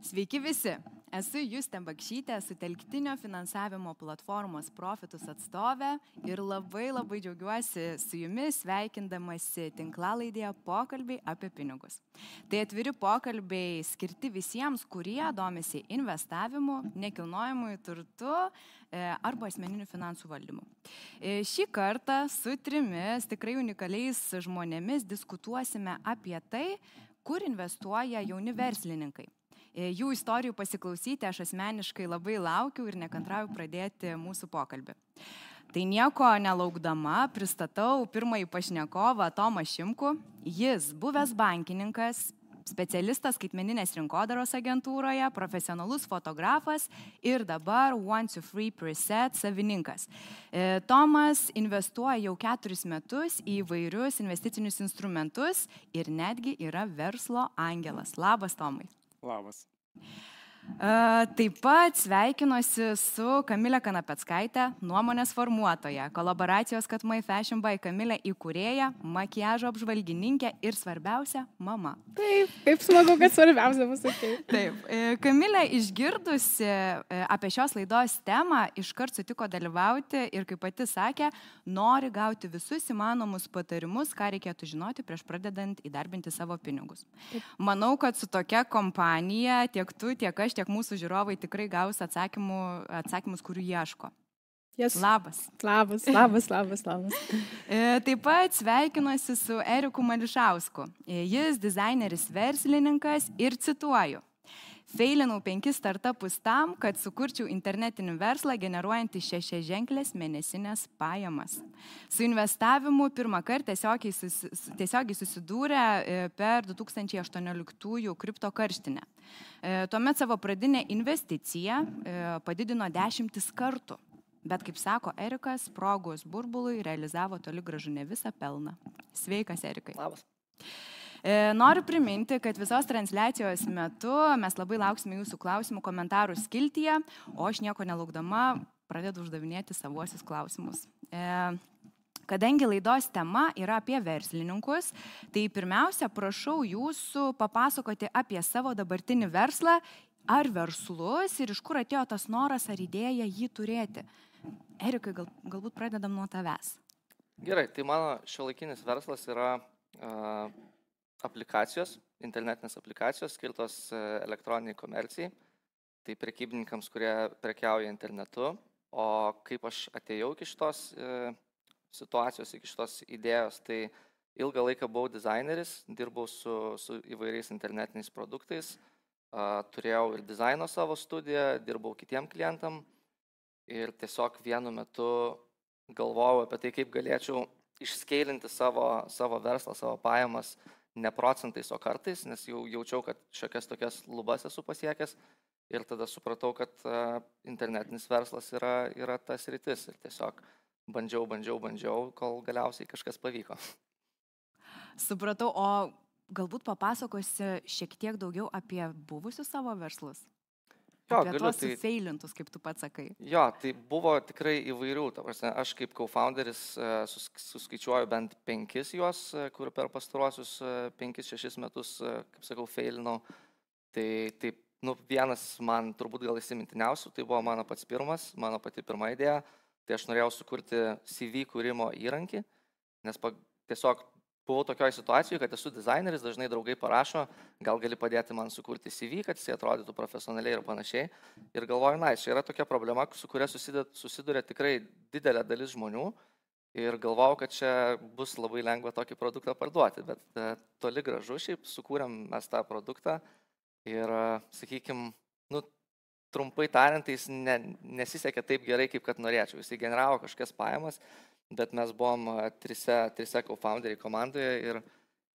Sveiki visi. Esu Justė Bakšytė, sutelktinio finansavimo platformos Profitus atstovė ir labai labai džiaugiuosi su jumis sveikindamasi tinklalaidėje pokalbiai apie pinigus. Tai atviri pokalbiai skirti visiems, kurie domisi investavimu, nekilnojimui turtu e, arba asmeniniu finansų valdymu. E, šį kartą su trimis tikrai unikaliais žmonėmis diskutuosime apie tai, kur investuoja jauni verslininkai. E, jų istorijų pasiklausyti aš asmeniškai labai laukiu ir nekantrauju pradėti mūsų pokalbį. Tai nieko nelaukdama pristatau pirmąjį pašnekovą Tomą Šimku. Jis buvęs bankininkas, specialistas skaitmeninės rinkodaros agentūroje, profesionalus fotografas ir dabar One to Free Preset savininkas. E, Tomas investuoja jau keturis metus į vairius investicinius instrumentus ir netgi yra verslo angelas. Labas, Tomai. Labas. Taip pat sveikinuosi su Kamilė Kanapetskaitė, nuomonės formuotoja, kolaboracijos Katmai Fashion by Kamilė įkūrėja, makiažo apžvalgininkė ir svarbiausia - mama. Taip, kaip smagu, kad svarbiausia pasakai. Taip, e, Kamilė išgirdusi e, apie šios laidos temą, iškart sutiko dalyvauti ir kaip pati sakė, nori gauti visus įmanomus patarimus, ką reikėtų žinoti prieš pradedant įdarbinti savo pinigus. Manau, kad su tokia kompanija tiek tu, tiek aš, tiek mūsų žiūrovai tikrai gaus atsakymų, atsakymus, kurių ieško. Yes. Labas. Labas, labas, labas, labas. E, taip pat sveikinuosi su Eriku Mališausku. E, jis dizaineris, verslininkas ir cituoju. Feilinau penkis startupus tam, kad sukurčiau internetinį verslą generuojantį šešias ženklės mėnesinės pajamas. Su investavimu pirmą kartą tiesiogiai, susi, tiesiogiai susidūrė e, per 2018 kripto karštinę. E, tuomet savo pradinę investiciją e, padidino dešimtis kartų. Bet kaip sako Erikas, progos burbului realizavo toli gražu ne visą pelną. Sveikas, Erikai. Labas. E, noriu priminti, kad visos transliacijos metu mes labai lauksime jūsų klausimų komentarų skiltyje, o aš nieko nelaukdama pradedu uždavinėti savuosius klausimus. E, kadangi laidos tema yra apie verslininkus, tai pirmiausia, prašau jūsų papasakoti apie savo dabartinį verslą ar verslus ir iš kur atėjo tas noras ar idėja jį turėti. Erikai, gal, galbūt pradedam nuo tavęs. Gerai, tai mano šiuolaikinis verslas yra uh, aplikacijos, internetinės aplikacijos skirtos e, elektroniniai komercijai, tai prekybininkams, kurie prekiauja internetu. O kaip aš atėjau iki šitos e, situacijos, iki šitos idėjos, tai ilgą laiką buvau dizaineris, dirbau su, su įvairiais internetiniais produktais, turėjau ir dizaino savo studiją, dirbau kitiem klientam ir tiesiog vienu metu galvojau apie tai, kaip galėčiau išskeilinti savo, savo verslą, savo pajamas ne procentais, o kartais, nes jau jaučiau, kad šiokias tokias lubas esu pasiekęs ir tada supratau, kad internetinis verslas yra, yra tas rytis ir tiesiog bandžiau, bandžiau, bandžiau, kol galiausiai kažkas pavyko. Supratau, o galbūt papasakosi šiek tiek daugiau apie buvusius savo verslus? Jo, apie galiu, tuos tai, sufeilintus, kaip tu pats sakai. Jo, tai buvo tikrai įvairių. Prasme, aš kaip co-founderis e, sus, suskaičiuoju bent penkis juos, e, kur per pastaruosius e, penkis, šešis metus, kaip sakau, feilinau. Tai, tai nu, vienas man turbūt gal įsimintiniausių, tai buvo mano pats pirmas, mano pati pirma idėja. Tai aš norėjau sukurti CV kūrimo įrankį, nes pa, tiesiog buvau tokioje situacijoje, kad esu dizaineris, dažnai draugai parašo, gal gali padėti man sukurti CV, kad jis atrodytų profesionaliai ir panašiai. Ir galvoju, na, čia yra tokia problema, su kuria susiduria tikrai didelė dalis žmonių. Ir galvojau, kad čia bus labai lengva tokį produktą parduoti, bet e, toli gražu šiaip sukūrėm mes tą produktą ir, e, sakykime, nu, trumpai tariant, jis ne, nesisekė taip gerai, kaip kad norėčiau. Jis generavo kažkokias pajamas, bet mes buvom trise, trise co-founderiai komandoje ir,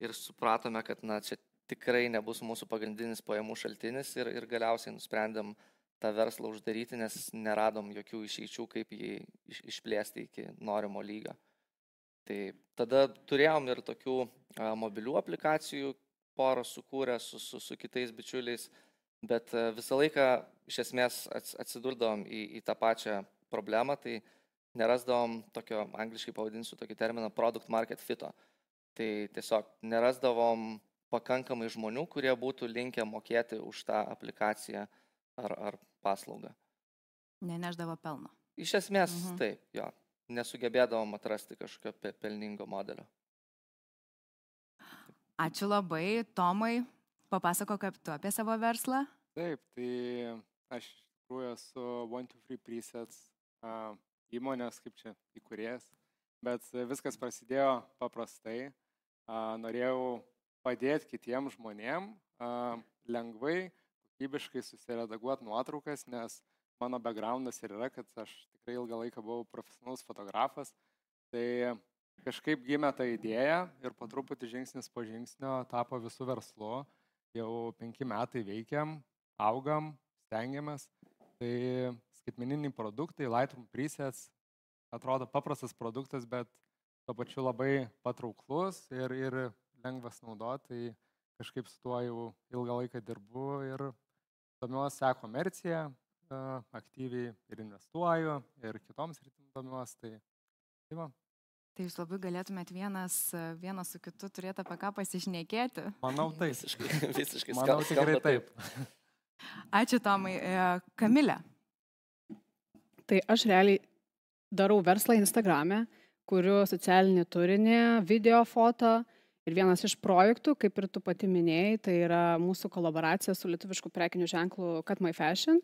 ir supratome, kad na, čia tikrai nebus mūsų pagrindinis pajamų šaltinis ir, ir galiausiai nusprendėm tą verslą uždaryti, nes neradom jokių išeičių, kaip jį iš, išplėsti iki norimo lygio. Tai tada turėjom ir tokių a, mobilių aplikacijų porą sukūrę su, su, su kitais bičiuliais, bet a, visą laiką iš esmės atsidurdavom į, į tą pačią problemą, tai nerasdavom tokio, angliškai pavadinsiu tokį terminą, product market fito. Tai tiesiog nerasdavom pakankamai žmonių, kurie būtų linkę mokėti už tą aplikaciją ar, ar paslaugą. Neneždavo pelno. Iš esmės Mhm. taip, jo. Nesugebėdavom atrasti kažkokio pe- pelningo modelio. Ačiū labai, Tomai. Papasako, kaip tu apie savo verslą. Taip, tai aš iš tikrųjų esu One to Free Presets a, įmonės, kaip čia įkūrėjas, bet viskas prasidėjo paprastai. Norėjau padėti kitiem žmonėm lengvai, kokybiškai susiredaguoti nuotraukas, nes mano backgroundas ir yra, kad aš tikrai ilgą laiką buvau profesionalus fotografas. Tai kažkaip gimė ta idėja ir po truputį žingsnis po žingsnio tapo visų verslu. Jau penki metai veikiam, augam, stengiamės. Tai skaitmeniniai produktai, Lightroom presets, atrodo paprastas produktas, bet tuo pačiu labai patrauklus ir, ir lengvas naudoti. Tai kažkaip su tuo jau ilgą laiką dirbu ir domiuosi e-komerciją, e, aktyviai ir investuoju, ir kitoms rytim domiuosi. Tai, tai va, Tai jūs labai galėtumėt vienas, vienas su kitu turėti apie ką pasišnekėti. manau taip. Visiškai, visiškai Manau tikrai taip. Ačiū, Tomai. E, Kamilė. Tai aš realiai darau verslą Instagram'e, kuriu socialinį turinį, video, foto. Ir vienas iš projektų, kaip ir tu pati minėjai, tai yra mūsų kolaboracija su lietuvišku prekiniu ženklu Cut My Fashion.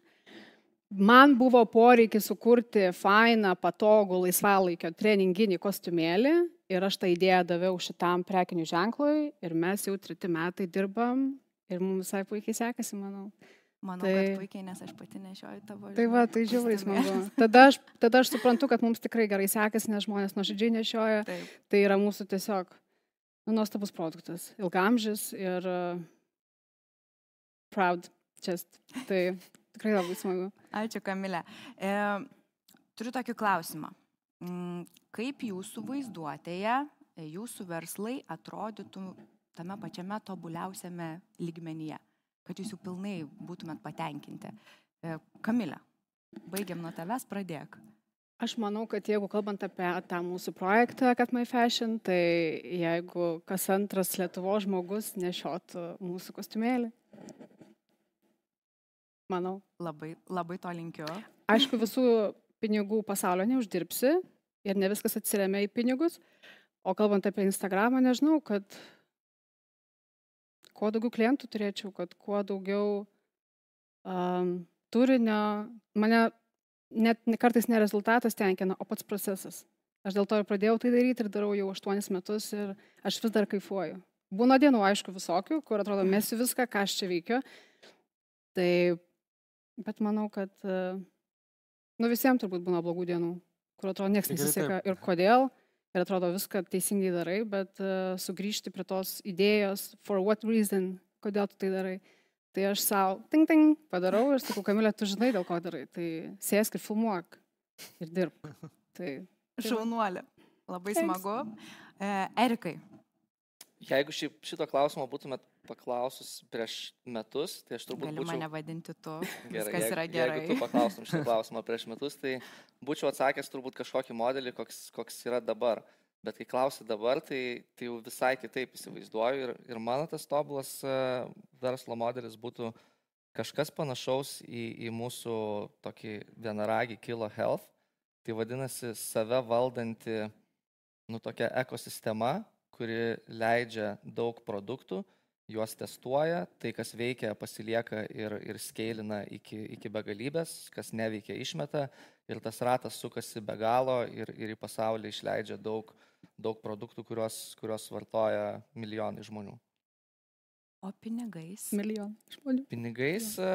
Man buvo poreikis sukurti fainą, patogų laisvalaikio treninginį kostiumėlį ir aš tą idėją daviau šitam prekiniu ženklui ir mes jau treti metai dirbam ir mums visai puikiai sekasi, manau. Manau, Tai- kad puikiai, nes aš pati nešioju tavo. Tai va, tai žiauriai smagu. Tada aš, tada aš suprantu, kad mums tikrai gerai sekasi, nes žmonės nuoširdžiai nešioja. Taip. Tai yra mūsų tiesiog nu, nuostabus produktas. Ilgamžis ir uh, proud chest. Tai tikrai labai smagu. Ačiū, Kamilė. E, turiu tokį klausimą. Mm, Kaip jūsų vaizduotėje e, jūsų verslai atrodytų tame pačiame tobuliausiame lygmenyje, kad jūs jau pilnai būtumėt patenkinti? E, Kamilė, baigiam nuo tavęs, pradėk. Aš manau, kad jeigu kalbant apie tą mūsų projektą Cut My Fashion, tai jeigu kas antras Lietuvo žmogus nešiotų mūsų kostiumėlį. Manau. Labai, labai to linkiu. Aišku, visų pinigų pasaulio neuždirbsi ir ne viskas atsiriamia į pinigus. O kalbant apie Instagramą, nežinau, kad kuo daugiau klientų turėčiau, kad kuo daugiau um, turinio, mane net ne- kartais ne rezultatas tenkina, o pats procesas. Aš dėl to ir pradėjau tai daryti ir darau jau aštuonis metus ir aš vis dar kaifuoju. Būna dienų, aišku, visokių, kur atrodo, mesiu viską, ką aš čia veikiu. Tai, bet manau, kad, e, nu visiems turbūt būna blogų dienų, kur atrodo, niekas nesiseka ir kodėl. Ir atrodo, viską teisingai darai, bet uh, sugrįžti prie tos idėjos, for what reason, kodėl tu tai darai. Tai aš savo, ting, ting, padarau ir sakau, Kamilė, tu žinai, dėl ko darai. Tai sėsk ir filmuok ir dirbk. Tai Tai. Šaunuolė. Labai Thanks. smagu. E, Erikai, Jeigu šį, šito klausimo būtumėt paklausus prieš metus, tai aš turbūt gali būčiau... mane vadinti tu. Gerai, Viskas jeigu- yra Jeigu gerai. tu paklaustum šitą klausimą prieš metus, tai būčiau atsakęs turbūt kažkokį modelį, koks, koks yra dabar. Bet kai klausi dabar, tai, tai jau visai kitaip įsivaizduoju ir, ir mano tas tobulas e, verslo modelis būtų kažkas panašaus į, į mūsų tokį vienaragį Kilo Health. Tai vadinasi save valdanti, nu, tokia ekosistema, kuri leidžia daug produktų, juos testuoja, tai kas veikia pasilieka ir, ir skeilina iki, iki begalybės, kas neveikia išmeta ir tas ratas sukasi be galo ir, ir į pasaulį išleidžia daug, daug produktų, kuriuos, kuriuos vartoja milijonai žmonių. O pinigais? milijonai žmonių. Pinigais, e,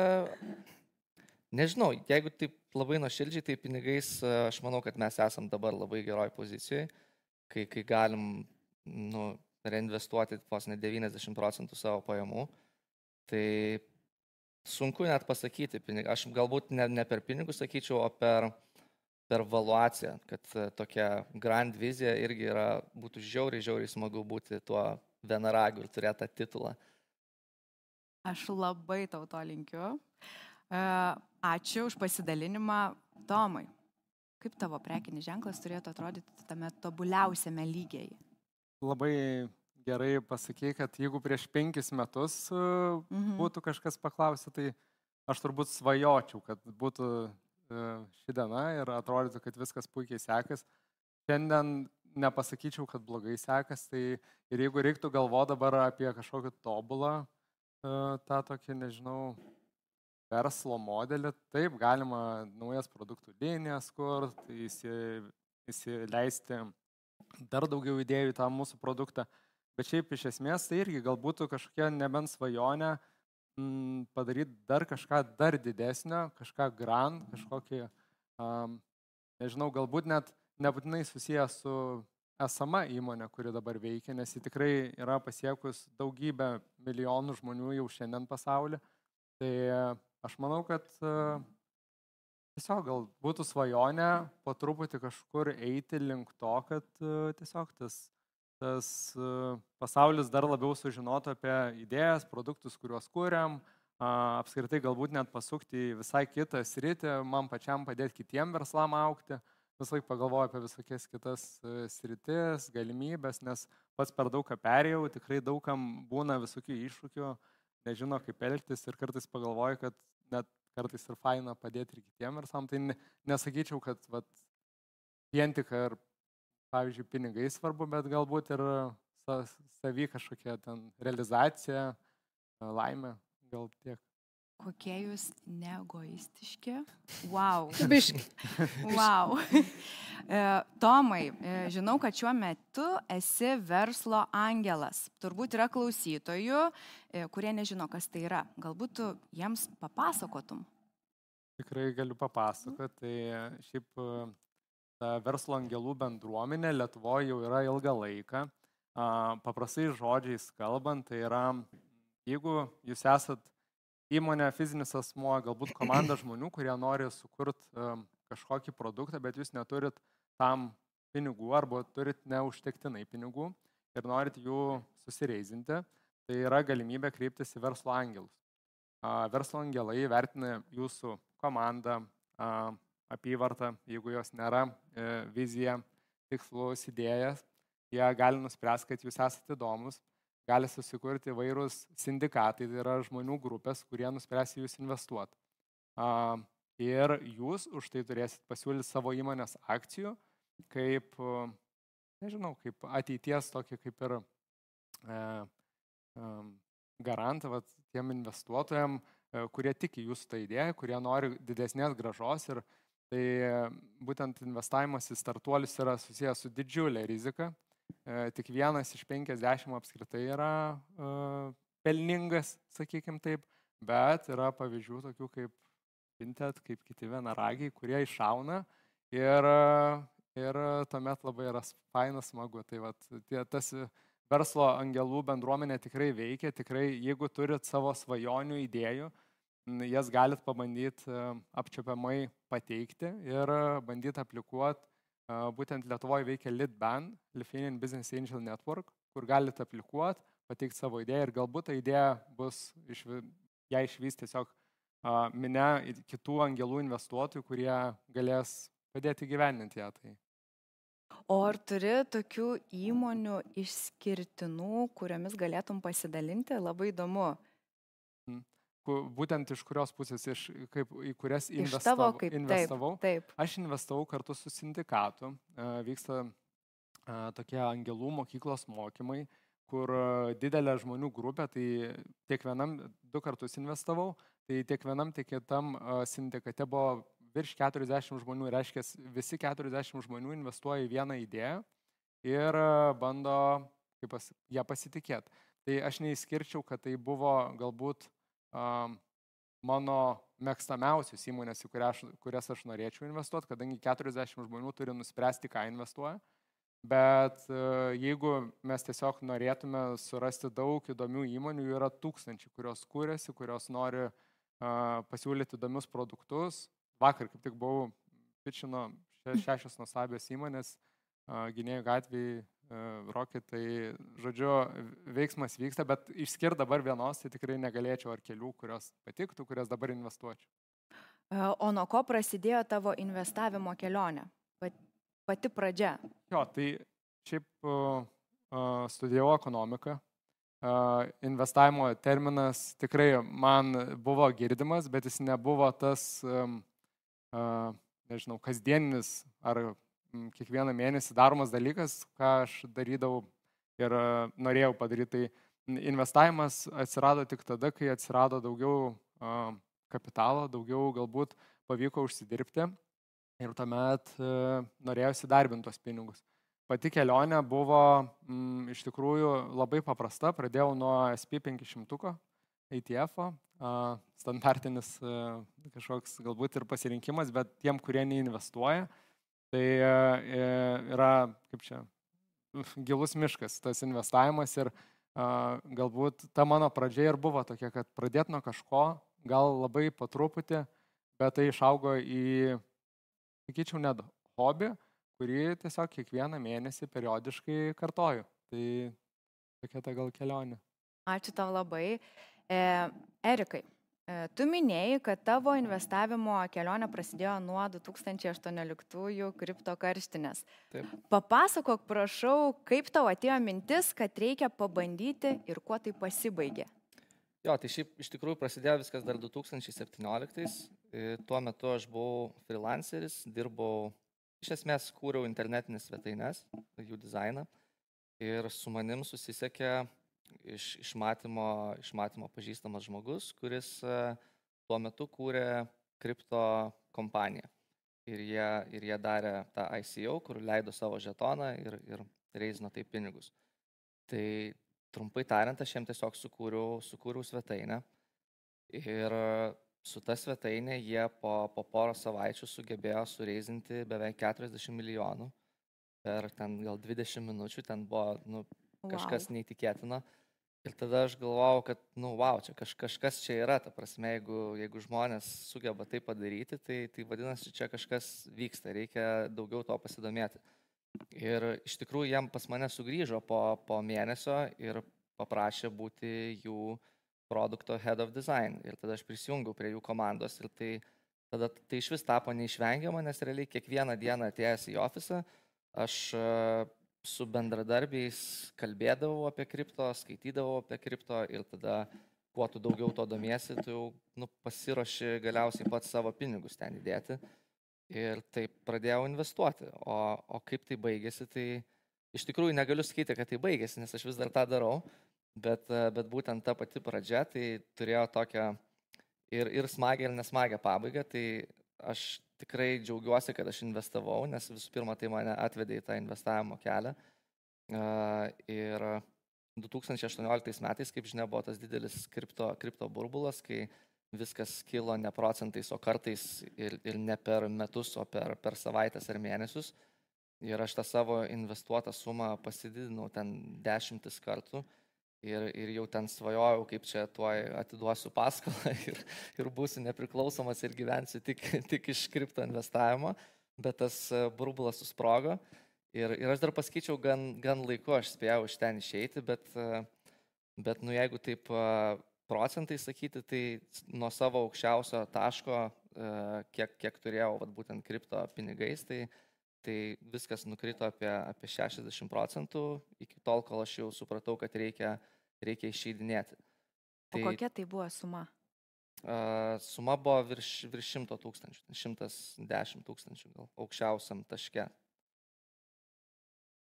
nežinau, jeigu taip labai nuoširdžiai, tai pinigais e, aš manau, kad mes esam dabar labai geroj pozicijoje, kai, kai galim nu, reinvestuoti vos ne 90 procentų savo pajamų. Tai sunku net pasakyti, aš galbūt ne, ne per pinigus sakyčiau, o per, per valuaciją, kad e, tokia grand vizija irgi yra, būtų žiauriai, žiauriai smagu būti tuo vienaragiu ir turėti tą titulą. Aš labai tau to linkiu. E, Ačiū už pasidalinimą, Tomai. Kaip tavo prekinis ženklas turėtų atrodyti tame tobuliausiame lygiai? Labai gerai pasakė, kad jeigu prieš penkis metus mhm. būtų kažkas paklausę, tai aš turbūt svajočiau, kad būtų ši diena ir atrodytų, kad viskas puikiai sekas. Šiandien nepasakyčiau, kad blogai sekas, tai ir jeigu reiktų galvo dabar apie kažkokį tobulą, tą tokį, nežinau, verslo modelį, taip galima naujas produktų linijas kurti, įsileisti dar daugiau idėjų į tą mūsų produktą, bet šiaip iš esmės tai irgi galbūt kažkokia nebent svajonė mm, padaryti dar kažką dar didesnio, kažką grand, kažkokį, um, nežinau, galbūt net nebūtinai susijęs su esama įmonė, kuri dabar veikia, nes ji tikrai yra pasiekus daugybę milijonų žmonių jau šiandien pasaulyje. Tai aš manau, kad uh, Tiesiog gal būtų svajonė po truputį kažkur eiti link to, kad uh, tiesiog tas, tas uh, pasaulis dar labiau sužinotų apie idėjas, produktus, kuriuos kūriam, apskritai galbūt net pasukti į visai kitą sritį, man pačiam padėti kitiem verslam aukti. Vis laik pagalvoju apie visokias kitas sritis, galimybės, nes pats per daug ką perėjau, tikrai daugam būna visokių iššūkių, nežino kaip elgtis ir kartais pagalvoju, kad net kartais ir faina padėti ir kitiem verslam. Tai nesakyčiau, kad vat, vien tik ir, pavyzdžiui, pinigai svarbu, bet galbūt ir savy kažkokia ten realizacija, laimė, gal tiek. Kokie jūs neegoistiški? Wow. Biški. wow. E, Tomai, e, žinau, kad šiuo metu esi verslo angelas. Turbūt yra klausytojų, e, kurie nežino, kas tai yra. Galbūt tu jiems papasakotum. Tikrai galiu papasakoti. Tai šiaip ta verslo angelų bendruomenė Lietuvoje jau yra ilgą laiką. Paprastai žodžiais kalbant, tai yra, jeigu jūs esat įmonė, fizinis asmuo, galbūt komanda žmonių, kurie nori sukurti kažkokį produktą, bet jūs neturit tam pinigų arba turit neužtektinai pinigų ir norit jų susireizinti, tai yra galimybė kreiptis į verslo angelus. Verslo angelai vertina jūsų komandą, apyvartą, jeigu jos nėra, e, viziją, tikslus, idėjas, jie gali nuspręsti, kad jūs esate įdomus gali susikurti įvairūs sindikatai, tai yra žmonių grupės, kurie nuspręs jūs investuoti. Ir jūs už tai turėsit pasiūlyti savo įmonės akcijų, kaip, nežinau, kaip ateities tokį kaip ir e, e, garantą vat, tiem investuotojam, e, kurie tiki jūsų tą idėją, kurie nori didesnės gražos ir tai būtent investavimas į startuolius yra susijęs su didžiulė rizika, tik vienas iš 50 apskritai yra e, pelningas, sakykim taip, bet yra pavyzdžių tokių kaip Vinted, kaip kiti vienaragiai, kurie iššauna ir, ir tuomet labai yra fainas, smagu. Tai vat, tie, tas verslo angelų bendruomenė tikrai veikia, tikrai jeigu turit savo svajonių idėjų, jas galit pabandyti e, apčiopiamai pateikti ir bandyti aplikuoti Būtent Lietuvoje veikia LitBan, Lithuanian Business Angel Network, kur galite aplikuoti, pateikti savo idėją ir galbūt ta idėja bus, iš, ją išvys tiesiog minę kitų angelų investuotojų, kurie galės padėti gyveninti ją. Tai. O ar turi tokių įmonių išskirtinų, kuriomis galėtum pasidalinti? Labai įdomu būtent iš kurios pusės, iš, kaip, į kurias investavau. Tavo, kaip, investavau. Taip, taip. Aš investavau kartu su sindikatu. Vyksta tokie angelų mokyklos mokymai, kur didelė žmonių grupė, tai tiek vienam du kartus investavau, tai tiek vienam, tiek kitam sindikate buvo virš 40 žmonių, reiškia, visi 40 žmonių investuoja į vieną idėją ir bando pas, ją pasitikėti. Tai aš neįskirčiau, kad tai buvo galbūt mano mėgstamiausios įmonės, į kurias, kurias aš norėčiau investuoti, kadangi 40 žmonių turi nuspręsti, ką investuoja. Bet e, jeigu mes tiesiog norėtume surasti daug įdomių įmonių, jų yra tūkstančiai, kurios kūrėsi, kurios nori pasiūlyti įdomius produktus. Vakar kaip tik buvau pičino šešios nuostabios įmonės gynėjų gatvėje Rocket, tai žodžiu, veiksmas vyksta, bet išskir dabar vienos, tai tikrai negalėčiau ar kelių, kurios patiktų, kurias dabar investuočiau. O nuo ko prasidėjo tavo investavimo kelionė? Pati pradžia. Jo, tai šiaip uh, studijavau ekonomiką. Investavimo terminas tikrai man buvo girdimas, bet jis nebuvo tas, nežinau, kasdieninis ar kiekvieną mėnesį daromas dalykas, ką aš darydavau ir norėjau padaryti. Tai investavimas atsirado tik tada, kai atsirado daugiau kapitalo, daugiau galbūt pavyko užsidirbti ir tuomet norėjusi darbinti tos pinigus. Pati kelionė buvo mm, iš tikrųjų labai paprasta. Pradėjau nuo SP500 ETF, standartinis kažkoks galbūt ir pasirinkimas, bet tiem, kurie neinvestuoja, tai yra, kaip čia, gilus miškas tas investavimas ir galbūt ta mano pradžia ir buvo tokia, kad pradėti nuo kažko, gal labai patruputį, bet tai išaugo į, sakyčiau, net hobį, kurį tiesiog kiekvieną mėnesį periodiškai kartoju. Tai tokia ta gal kelionė. Ačiū tau labai. E, Erikai, e, tu minėjai, kad tavo investavimo kelionė prasidėjo nuo 2018 kripto karštinės. Taip. Papasakok, prašau, kaip tau atėjo mintis, kad reikia pabandyti ir kuo tai pasibaigė. Jo, tai šiaip iš tikrųjų prasidėjo viskas dar 2017. E, tuo metu aš buvau freelanceris, dirbau Iš esmės kūriau internetinės svetainės, jų dizainą ir su manim susisiekė iš, iš, matymo, iš matymo pažįstamas žmogus, kuris e, tuo metu kūrė kripto kompaniją. Ir jie, ir jie darė tą ICO, kur leido savo žetoną ir, ir reizino tai pinigus. Tai trumpai tariant, aš jiems tiesiog sukūriau, sukūriau svetainę ir su ta svetainė jie po, po porą savaičių sugebėjo sureizinti beveik 40 milijonų per ten gal 20 minučių, ten buvo nu, kažkas wow. neįtikėtino. Ir tada aš galvojau, kad, nu, wow, čia kaž, kažkas čia yra, ta prasme, jeigu, jeigu žmonės sugeba tai padaryti, tai, tai vadinasi, čia kažkas vyksta, reikia daugiau to pasidomėti. Ir iš tikrųjų jam pas mane sugrįžo po, po mėnesio ir paprašė būti jų produkto head of design. Ir tada aš prisijungiau prie jų komandos ir tai tada tai iš vis tapo neišvengiama, nes realiai kiekvieną dieną atėjęs į ofisą aš su bendradarbiais kalbėdavau apie kripto, skaitydavau apie kripto ir tada kuo tu daugiau to domiesi, tu jau nu, pasiruoši galiausiai pats savo pinigus ten įdėti. Ir taip pradėjau investuoti. O, o kaip tai baigėsi, tai iš tikrųjų negaliu sakyti, kad tai baigėsi, nes aš vis dar tą darau bet, bet būtent ta pati pradžia tai turėjo tokią ir, ir smagę, ir nesmagę pabaigą. Tai aš tikrai džiaugiuosi, kad aš investavau, nes visų pirma tai mane atvedė į tą investavimo kelią. Ir 2018 metais, kaip žinia, buvo tas didelis kripto, kripto burbulas, kai viskas kilo ne procentais, o kartais ir, ir ne per metus, o per, per savaitės ar mėnesius. Ir aš tą savo investuotą sumą pasididinau ten dešimtis kartų ir, ir jau ten svajojau, kaip čia tuoj atiduosiu paskolą ir, ir būsiu nepriklausomas ir gyvensiu tik, tik iš kripto investavimo, bet tas e, burbulas susprogo. Ir, ir aš dar pasakyčiau, gan, gan laiku aš spėjau iš ten išeiti, bet, e, bet nu, jeigu taip e, procentai sakyti, tai nuo savo aukščiausio taško, kiek, kiek turėjau vat, būtent kripto pinigais, tai, tai viskas nukrito apie, apie 60 procentų iki tol, kol aš jau supratau, kad reikia uh, reikia išeidinėti. Tai, o kokia tai buvo suma? Uh, suma buvo virš, virš 100 tūkstančių, 110 tūkstančių gal aukščiausiam taške.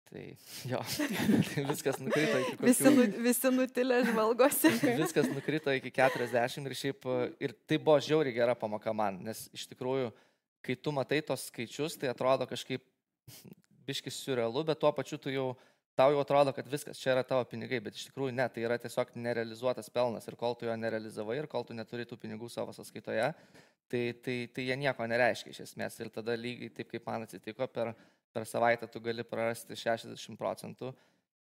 Tai jo, tai viskas nukrito iki kokių... Visi, nu, visi nutilę žvalgosi. viskas nukrito iki 40 ir šiaip, ir tai buvo žiauriai gera pamoka man, nes iš tikrųjų, kai tu matai tos skaičius, tai atrodo kažkaip biškis surrealu, bet tuo pačiu tu jau uh, tau jau atrodo, kad viskas, čia yra tavo pinigai, bet iš tikrųjų ne, tai yra tiesiog nerealizuotas pelnas ir kol tu jo nerealizavai ir kol tu neturi tų pinigų savo sąskaitoje, tai, tai, tai jie nieko nereiškia iš esmės. Ir tada lygiai taip kaip man atsitiko, per, per savaitę tu gali prarasti 60 procentų.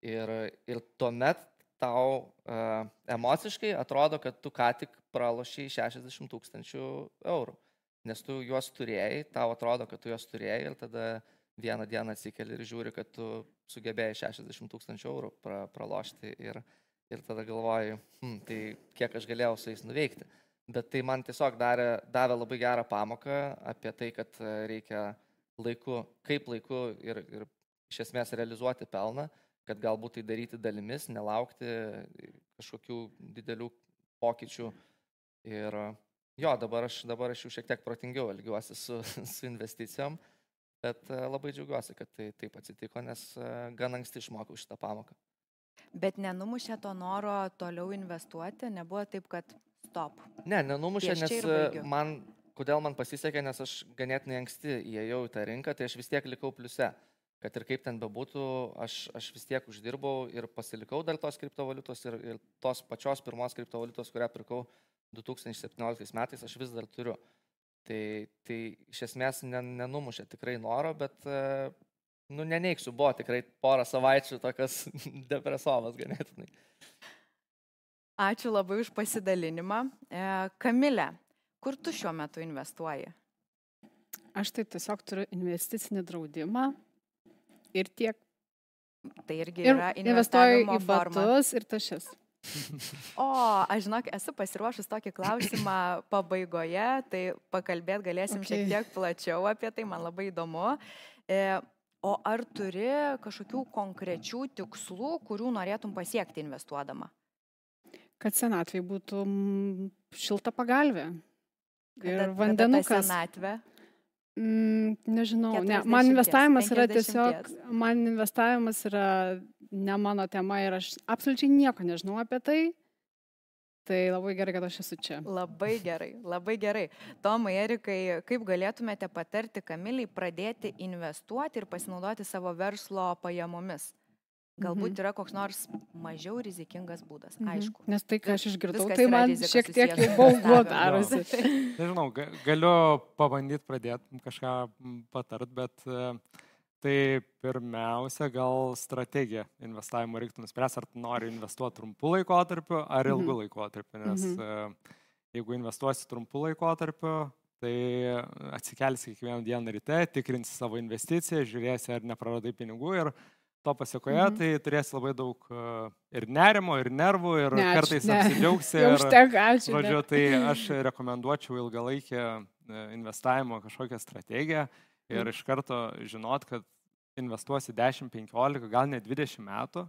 Ir, ir tuomet tau uh, emociškai atrodo, kad tu ką tik pralošiai 60 tūkstančių eurų, nes tu juos turėjai, tau atrodo, kad tu juos turėjai ir tada vieną dieną atsikeli ir žiūri, kad tu sugebėjai 60 tūkstančių eurų pra, pralošti ir, ir tada galvoji, hm, tai kiek aš galėjau su jais nuveikti. Bet tai man tiesiog darė, davė labai gerą pamoką apie tai, kad reikia laiku, kaip laiku ir, ir iš esmės realizuoti pelną kad galbūt tai daryti dalimis, nelaukti kažkokių didelių pokyčių. Ir jo, dabar aš, dabar aš jau šiek tiek protingiau elgiuosi su, su investicijom, bet e, labai džiaugiuosi, kad tai taip atsitiko, nes e, gan anksti išmokau šitą pamoką. Bet nenumušė to noro toliau investuoti, nebuvo taip, kad stop. Ne, nenumušė, nes man, kodėl man pasisekė, nes aš ganėtinai anksti įėjau į tą rinką, tai aš vis tiek likau pliuse kad ir kaip ten bebūtų, aš, aš vis tiek uždirbau ir pasilikau dar tos kriptovaliutos ir, ir tos pačios pirmos kriptovaliutos, kurią pirkau 2017 metais, aš vis dar turiu. Tai, tai iš esmės nenumušė tikrai noro, bet, e, nu, neneiksiu, buvo tikrai porą savaičių tokias depresovas ganėtinai. Ačiū labai už pasidalinimą. E, Kamilė, kur tu šiuo metu investuoji? Aš tai tiesiog turiu investicinį draudimą, ir tiek. Tai irgi yra ir investuoju į batus ir tašis. O, aš žinok, esu pasiruošus tokį klausimą pabaigoje, tai pakalbėt galėsim okay. šiek tiek plačiau apie tai, man labai įdomu. E, o ar turi kažkokių konkrečių tikslų, kurių norėtum pasiekti investuodama? Kad senatvai būtų šilta pagalvė. Ir vandenukas. Senatvė. Mm, nežinau, ne. man investavimas yra tiesiog, man investavimas yra ne mano tema ir aš absoliučiai nieko nežinau apie tai. Tai labai gerai, kad aš esu čia. Labai gerai, labai gerai. Tomai, Erikai, kaip galėtumėte patarti Kamiliai pradėti investuoti ir pasinaudoti savo verslo pajamomis? Galbūt mhm. yra koks nors mažiau rizikingas būdas, mhm. aišku. Nes tai, ką aš išgirdau, tai man šiek tiek jau baugu darosi. Nežinau, galiu pabandyti pradėti kažką patart, bet e, tai pirmiausia, gal strategija investavimo reiktų nuspręsti, ar nori investuoti trumpų laikotarpių ar ilgų mhm. laikotarpių. Nes mhm. jeigu investuosi trumpų laikotarpių, tai atsikelsi kiekvieną dieną ryte, tikrinsi savo investiciją, žiūrėsi, ar nepraradai pinigų ir to pasiekoje, mhm. tai turės labai daug e, ir nerimo, ir nervų, ir ne, aš, kartais ne. apsidžiaugsi. Jau užtek, ačiū. Žodžiu, tai aš rekomenduočiau ilgalaikę e, investavimo kažkokią strategiją ir mhm. iš karto žinot, kad investuosi 10, 15, gal net 20 metų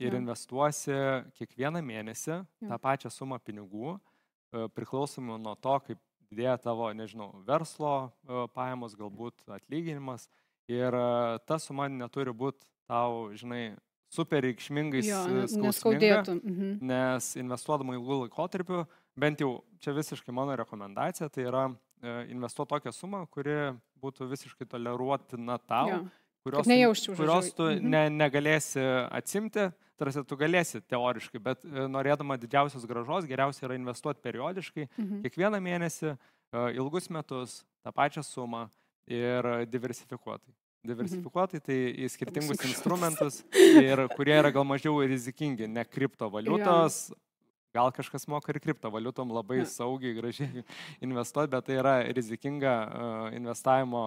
ir ja. investuosi kiekvieną mėnesį ja. tą pačią sumą pinigų, e, priklausomai nuo to, kaip didėja tavo, nežinau, verslo pajamos, galbūt atlyginimas. Ir ta suma neturi būti tau, žinai, super reikšmingais skausmingais. Mhm. Nes investuodama ilgų laikotarpių, bent jau čia visiškai mano rekomendacija, tai yra e, investuoti tokią sumą, kuri būtų visiškai toleruotina tau, jo. kurios, nejausčiau, kurios tu mhm. ne, negalėsi atsimti, tarsi tu galėsi teoriškai, bet e, norėdama didžiausios gražos, geriausia yra investuoti periodiškai, mhm. kiekvieną mėnesį, e, ilgus metus, tą pačią sumą ir diversifikuotai. Mhm. diversifikuotai, tai į skirtingus instrumentus, ir kurie yra gal mažiau rizikingi, ne kriptovaliutos. Ja. Gal kažkas moka ir kriptovaliutom labai saugiai, gražiai investuoti, bet tai yra rizikinga uh, investavimo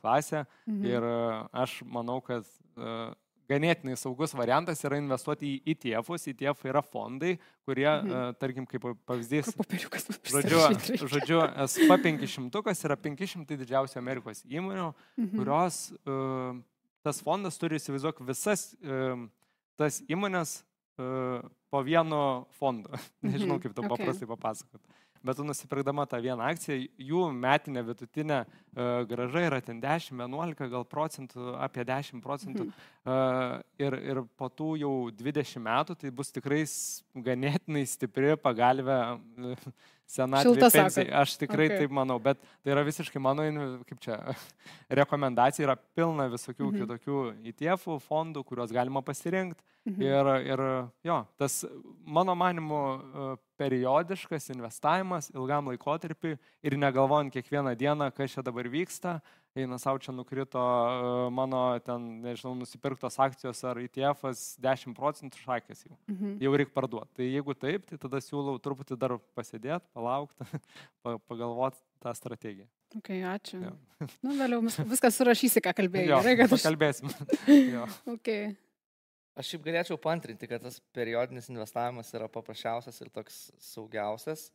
klasė. Mhm. Ir uh, aš manau, kad uh, ganėtinai saugus variantas yra investuoti į ETF-us. ETF yra fondai, kurie, mhm. tarkim, kaip pavyzdys, žodžiu, žodžiu, SP 500 yra 500 didžiausių Amerikos įmonių, mhm. kurios tas fondas turi įsivaizduok visas tas įmonės po vienu fondu. Nežinau, mhm. kaip to okay. paprastai papasakoti bet tu nusipirkdama tą vieną akciją, jų metinė vidutinė uh, graža yra ten 10, 11 gal procentų, apie 10 procentų. Uh, ir, ir po tų jau 20 metų tai bus tikrai ganėtinai stipri pagalbė. Uh, senatvė pensijai. Aš tikrai okay. taip manau, bet tai yra visiškai mano, kaip čia, rekomendacija, yra pilna visokių mhm. kitokių ETF fondų, kuriuos galima pasirinkti. Mhm. Ir, ir jo, tas mano manimu e, periodiškas investavimas ilgam laikotarpiu ir negalvojant kiekvieną dieną, kas čia dabar vyksta, eina savo čia nukrito e, mano ten, nežinau, nusipirktos akcijos ar ETF'as 10 procentų šakės jau. Mhm. Jau reikia parduoti. Tai jeigu taip, tai tada siūlau truputį dar pasėdėti, palaukti, pagalvoti tą strategiją. Ok, ačiū. Ja. nu, vėliau viską surašysi, ką kalbėjai. Jo, Gerai, kad aš... Kalbėsim. okay. Aš šiaip galėčiau pantrinti, kad tas periodinis investavimas yra paprasčiausias ir toks saugiausias.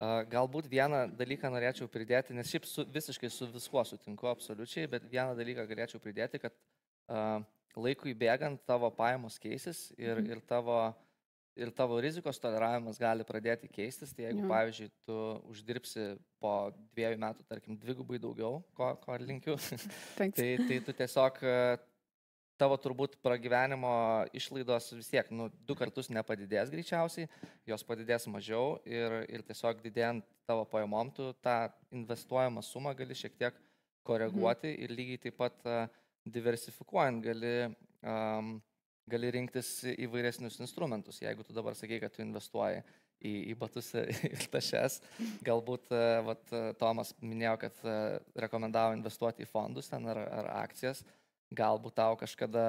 Galbūt vieną dalyką norėčiau pridėti, nes šiaip su, visiškai su viskuo sutinku absoliučiai, bet vieną dalyką galėčiau pridėti, kad uh, laikui bėgant tavo pajamos keisis ir, Mhm. ir, tavo, ir tavo rizikos toleravimas gali pradėti keistis. Tai jeigu, pavyzdžiui, tu uždirbsi po dviejų metų, tarkim, dvigubai daugiau, ko, ko linkiu, tai, tai tu tiesiog tavo turbūt pragyvenimo išlaidos vis tiek, nu, du kartus nepadidės greičiausiai, jos padidės mažiau ir, ir tiesiog didėjant tavo pajamom, tu tą investuojamą sumą gali šiek tiek koreguoti ir lygiai taip pat diversifikuojant gali, um, gali rinktis įvairesnius instrumentus. Jeigu tu dabar sakai, kad tu investuoji į, į batus ir tašes, galbūt vat, Tomas minėjo, kad rekomendavo investuoti į fondus ten ar, ar akcijas, galbūt tau kažkada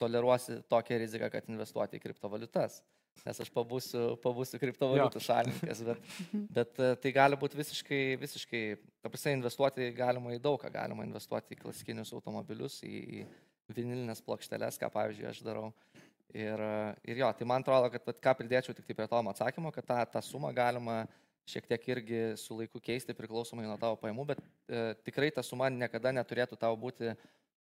toleruosi tokią riziką, kad investuoti į kriptovaliutas. Nes aš pabūsiu, pabūsiu kriptovaliutų šalininkas, bet, bet e, tai gali būti visiškai, visiškai, ta prasme, investuoti galima į daug ką, galima investuoti į klasikinius automobilius, į, į vinilinės plokšteles, ką pavyzdžiui aš darau. Ir, e, ir jo, tai man atrodo, kad vat, ką pridėčiau tik tai prie to atsakymo, kad tą, tą sumą galima šiek tiek irgi su laiku keisti priklausomai nuo tavo pajamų, bet e, tikrai ta suma niekada neturėtų tau būti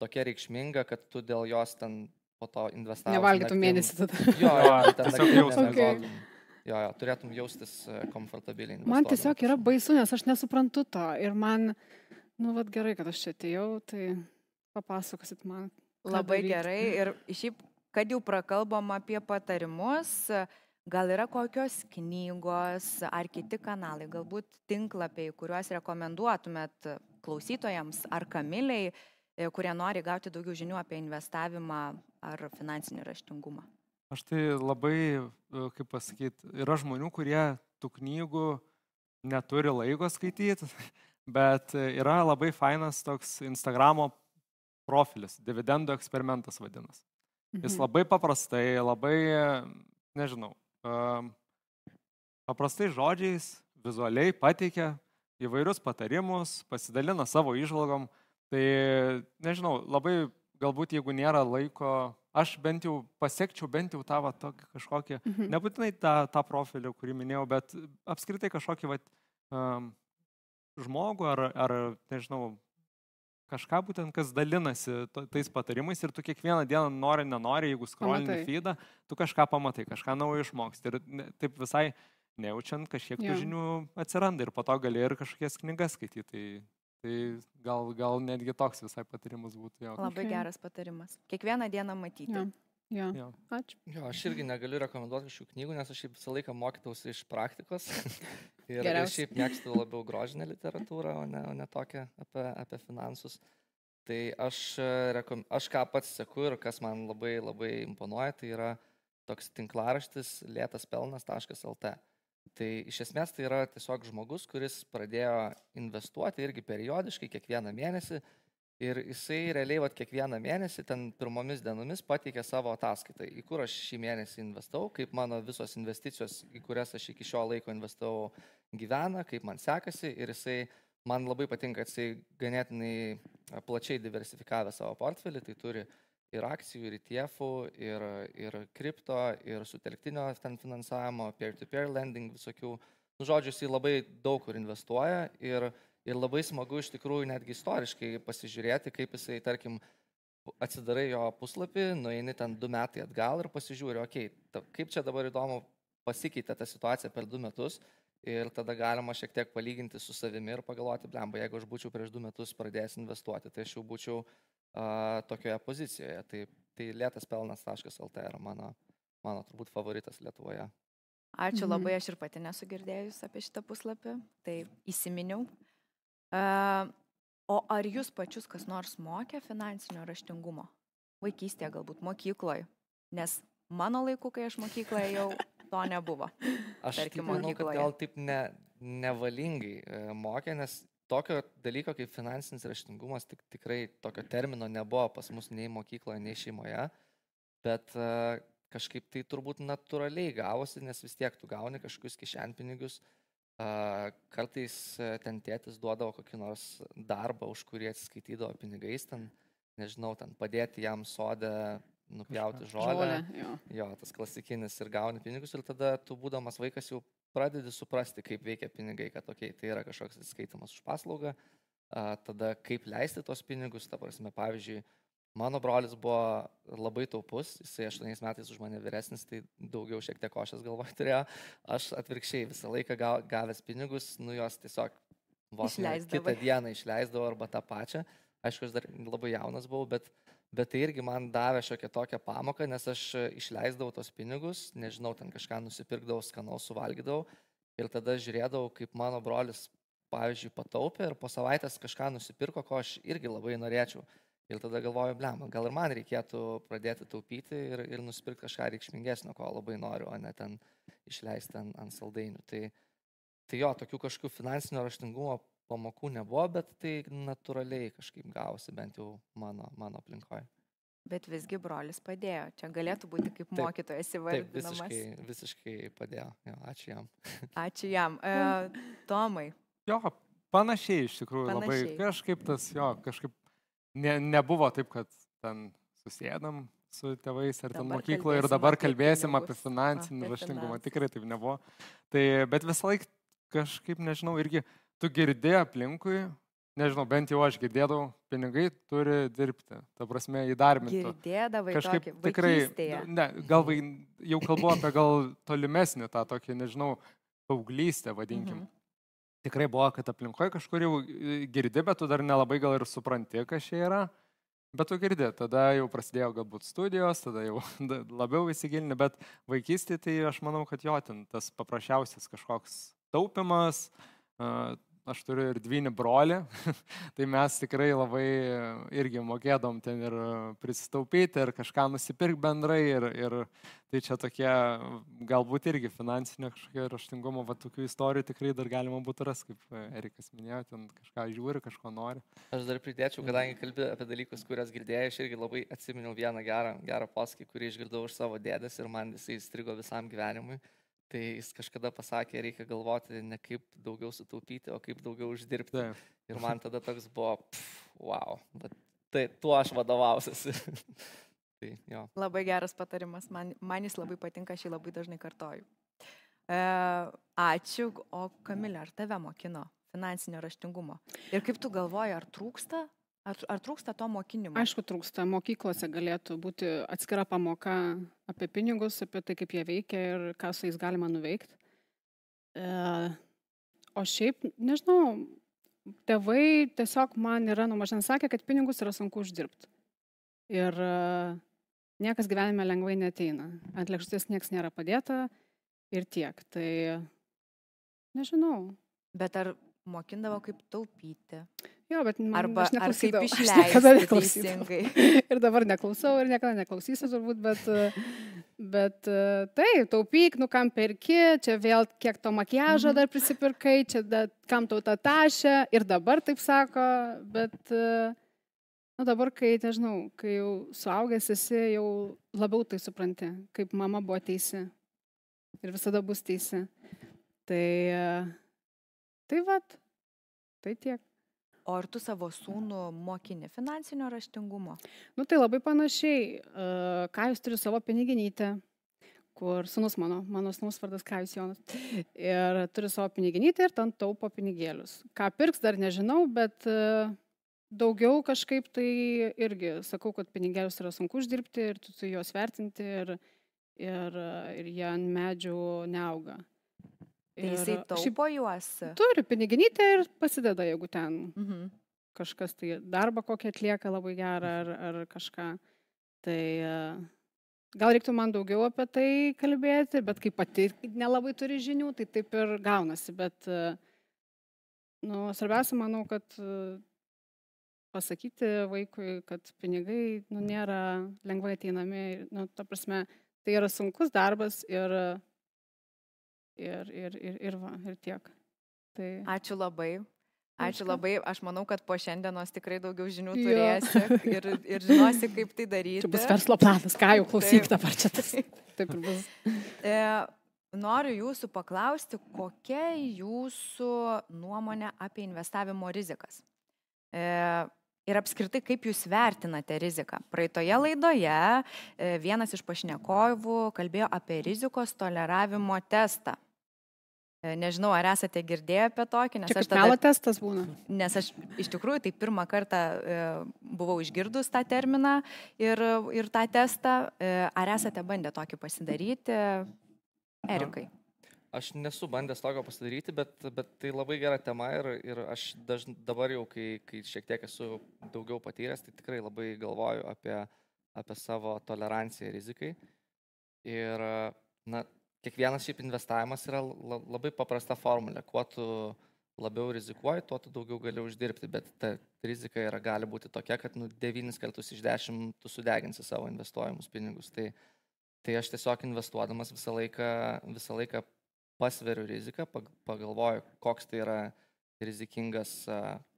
tokia reikšminga, kad tu dėl jos ten po to investavai. Nevalgytum mėnesį tada. Jo, jo, ten tiesiog jaustis. nemiegotum. Jo, jo, turėtum jaustis e, komfortabiliai. Man tiesiog yra baisu, nes aš nesuprantu to. Ir man, nu, vad gerai, kad aš čia atėjau, tai papasakosit man. Labai daryti. gerai. Ir šiaip, kad jau prakalbam apie patarimus, gal yra kokios knygos ar kiti kanalai, galbūt tinklapiai, kuriuos rekomenduotumėt klausytojams ar kamiliai, kurie nori gauti daugiau žinių apie investavimą ar finansinį raštingumą. Aš tai labai, e, kaip pasakyti, yra žmonių, kurie tų knygų neturi laiko skaityti, bet e, yra labai fainas toks Instagramo profilis, dividendų eksperimentas vadinasi. Jis Mhm. labai paprastai, labai, e, nežinau, em, paprastai žodžiais, vizualiai pateikia įvairius patarimus, pasidalina savo išvalgom. Tai, nežinau, labai galbūt jeigu nėra laiko, aš bent jau pasiekčiau bent jau tą va, tokį kažkokį, Mhm. nebūtinai tą, tą profilį, kurį minėjau, bet apskritai kažkokį va, um, žmogų ar, ar, nežinau, kažką būtent, kas dalinasi tais patarimais ir tu kiekvieną dieną nori, nenori, jeigu skrolini feedą, tu kažką pamatai, kažką naujo išmoksti. Ir taip visai nejaučiant, kažkiek tų Jo. žinių atsiranda ir po to gali ir kažkokias knygas skaityti. Tai, tai gal, gal netgi toks visai patarimas būtų jo. Labai Okay. geras patarimas. Kiekvieną dieną matyti. Jo. Jo. Jo. Ačiū. Jo, aš irgi negaliu rekomenduoti šių knygų, nes aš šiaip visą laiką mokydavausi iš praktikos. ir, ir šiaip mėgstu labiau grožinę literatūrą, o ne, o ne tokią apie, apie finansus. Tai aš, e, rekom, aš ką pats seku ir kas man labai labai imponuoja, tai yra toks tinklaraštis lėtaspelnas.lt. Tai iš esmės tai yra tiesiog žmogus, kuris pradėjo investuoti irgi periodiškai, kiekvieną mėnesį. Ir jisai realiai vat, kiekvieną mėnesį ten pirmomis dienomis pateikė savo ataskaitą, į kur aš šį mėnesį investavau, kaip mano visos investicijos, į kurias aš iki šio laiko investavau, gyvena, kaip man sekasi. Ir jisai, man labai patinka, kad jisai ganėtinai plačiai diversifikavę savo portfelį, tai turi ir akcijų, ir ETF, ir, ir kripto, ir sutelktinio ten finansavimo, peer-to-peer lending visokių. Nu, žodžiu, jisai labai daug kur investuoja ir, ir labai smagu iš tikrųjų netgi istoriškai pasižiūrėti, kaip jisai, tarkim, atsidarai jo puslapį, nueini ten du metai atgal ir pasižiūri, okei, okay, kaip čia dabar įdomu pasikeitė ta situacija per du metus ir tada galima šiek tiek palyginti su savimi ir pagalvoti, blemba, jeigu aš būčiau prieš du metus pradėjęs investuoti, tai aš jau būčiau uh, tokioje pozicijoje. Tai, tai lėtas pelnas.lt yra mano, mano turbūt favoritas Lietuvoje. Ačiū Mhm. labai, aš ir pati nesu girdėjus apie šitą puslapį, tai įsiminiau. O ar jūs pačius kas nors mokė finansinio raštingumo? Vaikystėje, galbūt mokykloje. Nes mano laiku, kai aš mokykloje jau to nebuvo. Aš Tarkim, taip manau, kad gal taip ne, nevalingai e, mokė, nes tokio dalyko kaip finansinis raštingumas tik, tikrai tokio termino nebuvo pas mus nei mokykloje, nei šeimoje, bet e, kažkaip tai turbūt natūraliai gavosi, nes vis tiek tu gauni kažkokius kišenpinigius. e, Kartais e, ten tėtis duodavo kokį nors darbą, už kurį atsiskaitydavo pinigais, ten, nežinau, ten padėti jam sodę nupjauti žolę. Žolė. Jo. Jo, tas klasikinis ir gauni pinigus ir tada tu būdamas vaikas jau pradedi suprasti, kaip veikia pinigai, kad okay, tai yra kažkoks atsiskaitimas už paslaugą, a, tada kaip leisti tos pinigus, ta prasme, pavyzdžiui, Mano brolis buvo labai taupus, jisai 8 metais už mane vyresnis, tai daugiau šiek tiek košės galvoje turėjo. Aš atvirkščiai visą laiką gavęs pinigus, nu jos tiesiog vos ne kitą dieną išleisdavau arba tą pačią. Aišku, aš dar labai jaunas buvau, bet, bet tai irgi man davė šiokią tokią pamoką, nes aš išleisdavau tos pinigus, nežinau, ten kažką nusipirkdavau, skanaus suvalgydavau ir tada žiūrėdavau, kaip mano brolis, pavyzdžiui, pataupė ir po savaitės kažką nusipirko, ko aš irgi labai norėčiau. Ir tada galvoju, blem, gal ir man reikėtų pradėti taupyti ir, ir nusipirkti kažką reikšmingesnio, ko labai noriu, o ne ten išleisti ant, ant saldainių. Tai, tai jo, tokių kažkokių finansinio raštingumo pamokų nebuvo, bet tai natūraliai kažkaip gausi, bent jau mano, mano aplinkoje. Bet visgi brolis padėjo. Čia galėtų būti kaip taip, mokytojas įvardinamas. Taip, visiškai, visiškai padėjo. Jo, ačiū jam. Ačiū jam. E, Tomai. Jo, panašiai iš tikrųjų. Panašiai. Labai kažkaip tas, jo, kažkaip ne, nebuvo taip, kad ten susėdam su tėvais ar ten mokykloje ir dabar kalbėsim apie finansinį raštingumą. Tikrai taip nebuvo. Tai, bet visą laiką kažkaip, nežinau, irgi tu girdė aplinkui, nežinau, bent jau aš girdėdavau, pinigai turi dirbti, ta prasme, įdarbinti. Girdėdavai kažkaip tokį, tikrai, ne, gal vai, jau kalbu apie gal tolimesnį tą tokį, nežinau, paauglystę, vadinkim. Mhm tikrai buvo, kad aplinkoje kažkur jau girdi, bet tu dar nelabai gal ir supranti, kas čia yra. Bet tu girdi, tada jau prasidėjo galbūt studijos, tada jau labiau įsigilini, bet vaikystėje tai aš manau, kad jo, ten tas paprasčiausias kažkoks taupimas, aš turiu ir dvynį brolį, tai mes tikrai labai irgi mokėdom ten ir prisitaupyti, ir kažką nusipirkti bendrai, ir, ir tai čia tokie galbūt irgi finansinio kažkokio raštingumo, va tokių istorijų tikrai dar galima būtų rasti, kaip Erikas minėjo, ten kažką žiūri, kažko nori. Aš dar pridėčiau, kadangi kalbėjau apie dalykus, kurias girdėjau, aš irgi labai atsiminiau vieną gerą, gerą posakį, kurį išgirdau iš savo dėdės ir man jisai įstrigo visam gyvenimui. Tai jis kažkada pasakė, reikia galvoti ne kaip daugiau sutaupyti, o kaip daugiau uždirbti. Taip. Ir man tada toks buvo, pff, wow, bet tai tuo aš vadovausiuosi. tai, jo. labai geras patarimas, man, man jis labai patinka, aš jį labai dažnai kartoju. E, ačiū, o Kamilė, ar tave mokino finansinio raštingumo? Ir kaip tu galvoji, ar trūksta Ar, ar trūksta to mokinimo? Aišku, trūksta. Mokyklose galėtų būti atskira pamoka apie pinigus, apie tai, kaip jie veikia ir ką su jais galima nuveikti. E, o šiaip, nežinau, tėvai tiesiog man yra numažant sakę, kad pinigus yra sunku uždirbti. Ir e, niekas gyvenime lengvai neteina. Ant lėkštės niekas nėra padėta ir tiek. Tai nežinau. Bet ar mokindavo kaip taupyti? Jo, bet Arba aš ar kaip išleisti teisingai. ir dabar neklausau ir niekada neklausysiu turbūt, bet, bet taip, taupyk, nu kam perki, čia vėl kiek to makiažo mhm. dar prisipirkai, čia da, kam tau tą tašę ir dabar taip sako, bet nu, dabar, kai, nežinau, kai jau suaugęs esi, jau labiau tai supranti, kaip mama buvo teisi ir visada bus teisi. Tai, tai vad, tai tiek. O ar tu savo sūnų mokini finansinio raštingumo? Nu tai labai panašiai. Kajus turi savo piniginytę, kur sunus mano, mano sunus vardas Kajus Jonas. Ir turi savo piniginytę ir ten taupo pinigėlius. Ką pirks dar nežinau, bet daugiau kažkaip tai irgi sakau, kad pinigėlius yra sunku uždirbti ir tu turi juos vertinti ir, ir, ir jie ant medžių neauga. Tai jisai taupo juos. Turi piniginytę ir pasideda, jeigu ten mhm. kažkas tai darbą kokį atlieka labai gerą ar, ar kažką. Tai e, gal reiktų man daugiau apie tai kalbėti, bet kaip pati nelabai turi žinių, tai taip ir gaunasi. Bet, e, nu, svarbiausia, manau, kad e, pasakyti vaikui, kad pinigai nu, nėra lengvai ateinami, nu, ta prasme, tai yra sunkus darbas ir ir, ir, ir, ir, va, ir tiek. Tai... Ačiū labai. Ačiū labai, aš manau, kad po šiandienos tikrai daugiau žinių turėsi ir, ir žinosi, kaip tai daryti. Čia bus verslo planas, ką jau klausyk dabar čia tas. Taip ir bus. E, noriu jūsų paklausti, kokia jūsų nuomonė apie investavimo rizikas? E, ir apskritai, kaip jūs vertinate riziką? Praeitoje laidoje e, vienas iš pašnekovų kalbėjo apie rizikos toleravimo testą. E, nežinau, ar esate girdėję apie tokį, nes Čia aš tada, testas būna. nes aš iš tikrųjų tai pirmą kartą e, buvau išgirdus tą terminą ir, ir tą testą. E, ar esate bandę tokį pasidaryti, Erikai? Aš nesu bandęs tokio pasidaryti, bet, bet tai labai gera tema ir, ir aš dažn, dabar jau, kai, kai šiek tiek esu daugiau patyręs, tai tikrai labai galvoju apie, apie savo toleranciją rizikai. Ir, na, kiekvienas šiaip investavimas yra la- labai paprasta formulė. Kuo tu labiau rizikuoji, tuo tu daugiau gali uždirbti, bet ta rizika yra, gali būti tokia, kad nu, 9 kartus iš 10 tu sudeginsi savo investuojamus pinigus. Tai, tai aš tiesiog investuodamas visą laiką, visą laiką pasveriu riziką, pag- pagalvoju, koks tai yra rizikingas,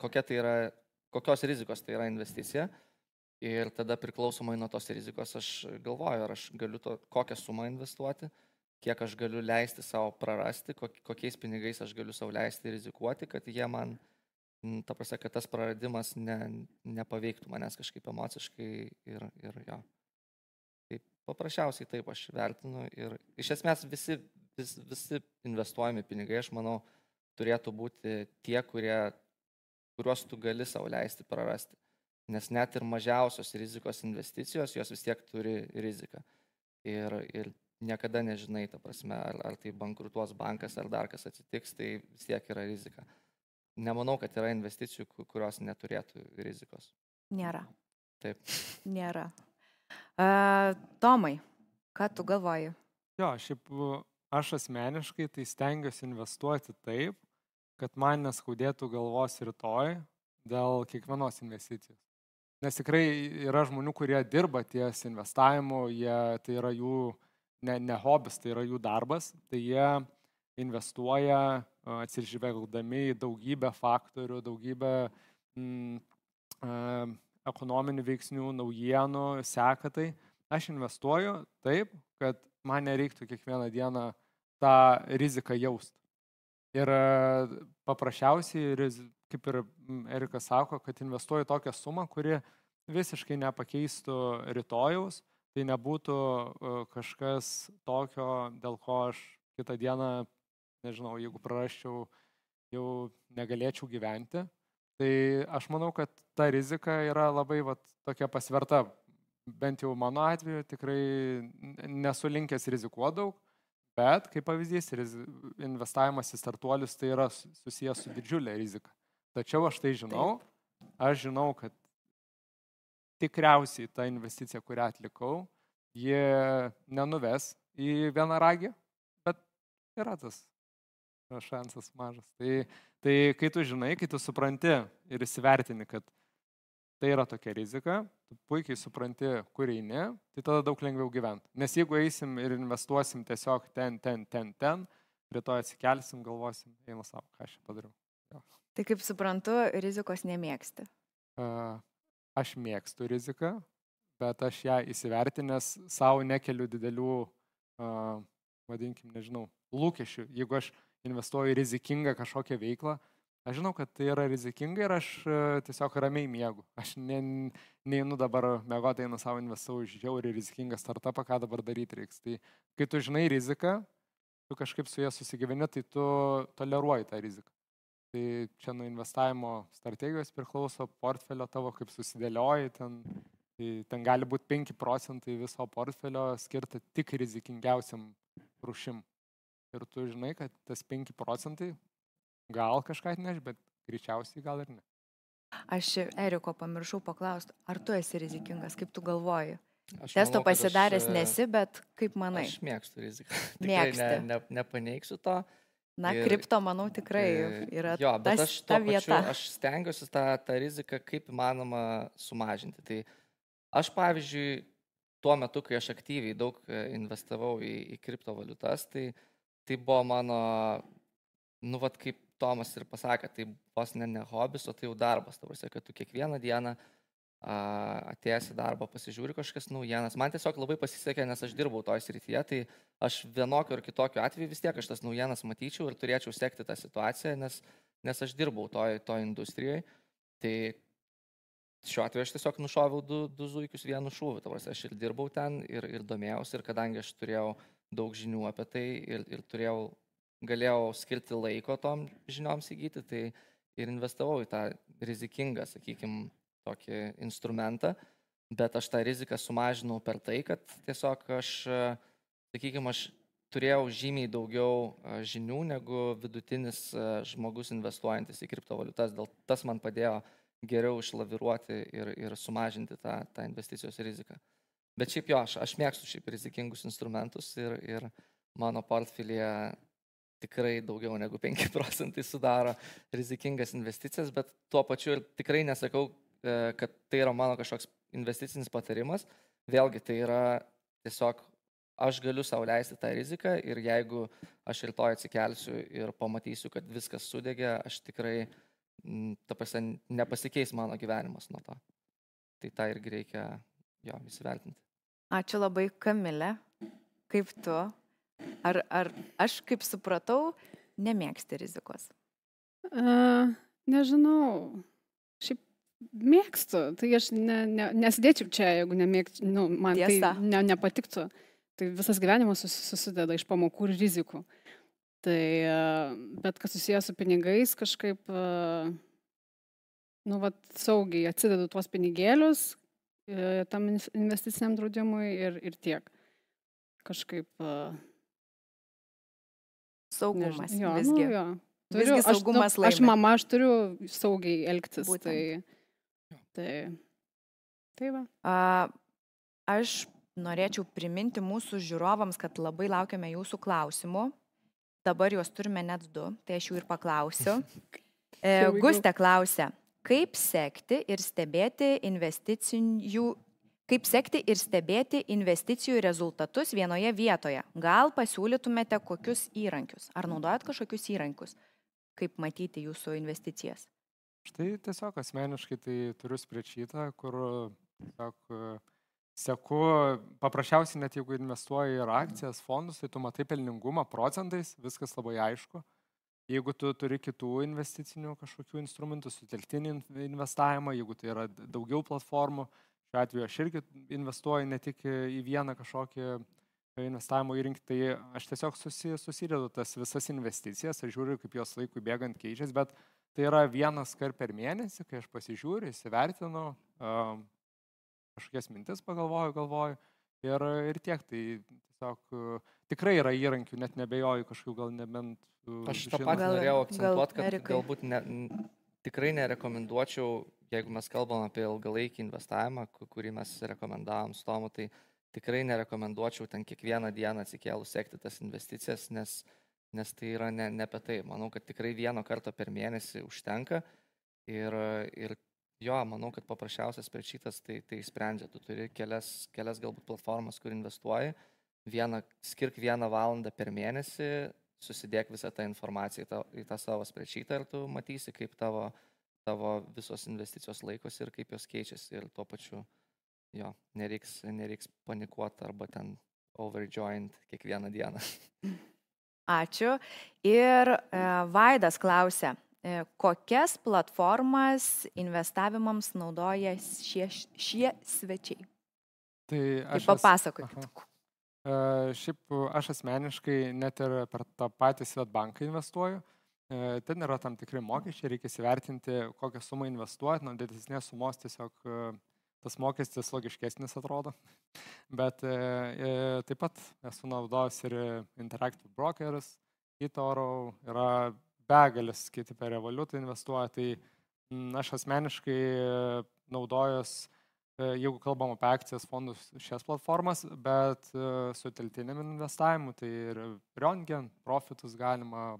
kokia tai yra, kokios rizikos tai yra investicija. Ir tada priklausomai nuo tos rizikos aš galvoju, ar aš galiu to, kokią sumą investuoti, kiek aš galiu leisti savo prarasti, kok- kokiais pinigais aš galiu savo leisti rizikuoti, kad jie man, ta prasme, kad tas praradimas ne, nepaveiktų manęs kažkaip emociškai ir, ir jo. Tai paprasčiausiai taip aš vertinu ir iš esmės visi, vis, visi investuojami pinigai, aš manau, turėtų būti tie, kurie, kuriuos tu gali savo leisti prarasti. Nes net ir mažiausios rizikos investicijos, jos vis tiek turi riziką. Ir, ir niekada nežinai, ta prasme, ar, ar tai bankrutuos bankas, ar dar kas atsitiks, tai vis tiek yra rizika. Nemanau, kad yra investicijų, ku- kurios neturėtų rizikos. Nėra. Taip. Nėra. Uh, Tomai, ką tu galvoji? Jo, šiaip aš asmeniškai tai stengiuosi investuoti taip, kad man neskaudėtų galvos rytoj dėl kiekvienos investicijos. Nes tikrai yra žmonių, kurie dirba ties investavimu, jie, tai yra jų ne, ne hobis, tai yra jų darbas, tai jie investuoja atsižvelgdami į daugybę faktorių, daugybę mm, ekonominių veiksnių, naujienų, seka tai. Aš investuoju taip, kad man nereiktų kiekvieną dieną tą riziką jausti. Ir paprasčiausiai, kaip ir Erikas sako, kad investuoju tokią sumą, kuri visiškai nepakeistų rytojaus, tai nebūtų e, kažkas tokio, dėl ko aš kitą dieną, nežinau, jeigu prarasčiau, jau negalėčiau gyventi. Tai aš manau, kad ta rizika yra labai vat, tokia pasverta. Bent jau mano atveju tikrai nesu linkęs rizikuoti daug, bet kaip pavyzdys, investavimas į startuolius tai yra su- susijęs su didžiulė rizika. Tačiau aš tai žinau, aš žinau, kad tikriausiai ta investicija, kurią atlikau, ji nenuves į vieną ragį, bet yra tas šansas mažas. Tai, tai kai tu žinai, kai tu supranti ir įsivertini, kad tai yra tokia rizika, tu puikiai supranti, kur eini, tai tada daug lengviau gyventi. Nes jeigu eisim ir investuosim tiesiog ten, ten, ten, ten, rytoj atsikelsim, galvosim, eina savo, ką aš padariau. Tai kaip suprantu, rizikos nemėgsti. A, Aš mėgstu riziką, bet aš ją įsivertinęs savo nekeliu didelių, a, vadinkim, nežinau, lūkesčių. Jeigu aš investuoju rizikingą kažkokią veiklą, aš žinau, kad tai yra rizikinga ir aš a, tiesiog ramiai miegu. Aš ne, neinu dabar mėgoti, einu savo investavau į žiaurį rizikingą startupą, ką dabar daryti reiks. Tai kai tu žinai riziką, tu kažkaip su ja susigyveni, tai tu toleruoji tą riziką. Tai čia nuo investavimo strategijos priklauso portfelio tavo, kaip susidėlioji, ten, tai ten gali būti 5 procentai viso portfelio skirta tik rizikingiausiam rušim. Ir tu žinai, kad tas 5 procentai gal kažką atneš, bet greičiausiai gal ir ne. Aš Eriko pamiršau paklausti, ar tu esi rizikingas, kaip tu galvoji? Aš Testo manau, kad aš, pasidaręs e, nesi, bet kaip manai? Aš mėgstu riziką. Tikrai Mėgsti. Ne, ne, nepaneigsiu to. Na, ir- kripto, manau, tikrai E, yra jo, tas, aš ta tuo pačiu, vieta. aš stengiuosi tą, tą riziką kaip įmanoma sumažinti. Tai aš, pavyzdžiui, tuo metu, kai aš aktyviai daug e, investavau į, į kriptovaliutas, tai, tai buvo mano, nu, vad kaip Tomas ir pasakė, tai vos ne, ne hobis, o tai jau darbas. Tavasi, kad tu kiekvieną dieną a, atėjęs į darbą pasižiūri kažkokias naujienas. Man tiesiog labai pasisekė, nes aš dirbau toj srityje, tai aš vienokiu ar kitokiu atveju vis tiek aš tas naujienas matyčiau ir turėčiau sekti tą situaciją, nes, nes aš dirbau toj, toj industrijoje. Tai šiuo atveju aš tiesiog nušoviau du, du zuikius vienu šūviu. Tavasi, aš ir dirbau ten, ir, ir domėjausi, ir kadangi aš turėjau daug žinių apie tai ir, ir turėjau galėjau skirti laiko tom žinioms įgyti, tai ir investavau į tą rizikingą, sakykime, tokį instrumentą, bet aš tą riziką sumažinau per tai, kad tiesiog aš, sakykime, aš turėjau žymiai daugiau žinių negu vidutinis žmogus investuojantis į kriptovaliutas. Dėl tas man padėjo geriau išlaviruoti ir, ir sumažinti tą, tą investicijos riziką. Bet šiaip jo, aš, aš mėgstu šiaip rizikingus instrumentus ir, ir mano portfelėje tikrai daugiau negu 5 procentai sudaro rizikingas investicijas, bet tuo pačiu ir tikrai nesakau, e, kad tai yra mano kažkoks investicinis patarimas. Vėlgi tai yra tiesiog aš galiu savo leisti tą riziką ir jeigu aš rytoj atsikelsiu ir pamatysiu, kad viskas sudegė, aš tikrai, ta prasme, nepasikeis mano gyvenimas nuo to. Tai tą irgi reikia jo įsivertinti. Ačiū labai, Kamilė. Kaip tu? Ar, ar aš, kaip supratau, nemėgsti rizikos? Uh, nežinau. Šiaip mėgstu. Tai aš ne, ne, nesidėčiau čia, jeigu nemėgčiau. Nu, man tai Tiesa. tai ne, nepatiktų. Tai visas gyvenimas susideda iš pamokų ir rizikų. Tai, bet kas susijęs su pinigais, kažkaip, nu, vat, saugiai atsidedu tuos pinigėlius e, tam investiciniam draudimui ir, ir tiek. Kažkaip. Saugumas. Než, jo, visgi. Nu, jo. Turiu, visgi saugumas aš, nu, aš mama, aš turiu saugiai elgtis. Būtent. Tai, tai, tai va. A, aš norėčiau priminti mūsų žiūrovams, kad labai laukiame jūsų klausimų. Dabar juos turime net du, tai aš jų ir paklausiu. E, Gustė klausia, kaip sekti ir stebėti investicijų, kaip sekti ir stebėti investicijų rezultatus vienoje vietoje. Gal pasiūlytumėte kokius įrankius? Ar naudojat kažkokius įrankius, kaip matyti jūsų investicijas? Štai tiesiog asmeniškai tai turiu sprečiatą, kur tiesiog Seku, paprasčiausiai net jeigu investuoji ir akcijas, fondus, tai tu matai pelningumą procentais, viskas labai aišku. Jeigu tu turi kitų investicinių kažkokių instrumentų, sutelktinį investavimą, jeigu tai yra daugiau platformų, šiuo atveju aš irgi investuoju ne tik į vieną kažkokį investavimo įrankį, tai aš tiesiog susi, susidedu tas visas investicijas, aš žiūriu, kaip jos laikui bėgant keičiasi, bet tai yra vienas kar per mėnesį, kai aš pasižiūriu, įsivertinu, kažkokias mintis pagalvoju, galvoju ir, ir tiek. Tai tiesiog tikrai yra įrankių, net nebejoju kažkokiu gal nebent. Aš tą patį norėjau akcentuoti, kad Erikai. galbūt ne, tikrai nerekomenduočiau, jeigu mes kalbam apie ilgalaikį investavimą, kurį mes rekomendavom su tomu, tai tikrai nerekomenduočiau ten kiekvieną dieną atsikėlus sekti tas investicijas, nes, nes tai yra ne, ne apie tai. Manau, kad tikrai vieno karto per mėnesį užtenka ir, ir Jo, manau, kad paprasčiausias sprečitas tai, tai sprendžia. Tu turi kelias, kelias galbūt platformas, kur investuoji. Vieną, skirk vieną valandą per mėnesį, susidėk visą tą informaciją į tą, į tą savo sprečiatą ir tu matysi, kaip tavo, tavo visos investicijos laikosi ir kaip jos keičiasi. Ir tuo pačiu, jo, nereiks, nereiks panikuoti arba ten overjoint kiekvieną dieną. Ačiū. Ir e, Vaidas klausia, E, kokias platformas investavimams naudoja šie, šie svečiai? Tai aš. Tai papasakokit. Uh, šiaip aš asmeniškai net ir per tą patį Svetbanką investuoju. Ten yra tam tikri mokesčiai, reikia įsivertinti, kokią sumą investuoti, nuo didesnės sumos tiesiog tas mokestis logiškesnis atrodo. Bet taip pat esu naudojęs ir Interactive Brokers, eToro, yra begalės kiti per revoliutą investuoja, tai mm, aš asmeniškai naudojus, e, jeigu kalbam apie akcijas fondus, šias platformas, bet e, su teltiniam investavimu, tai ir Riongen, Profitus galima,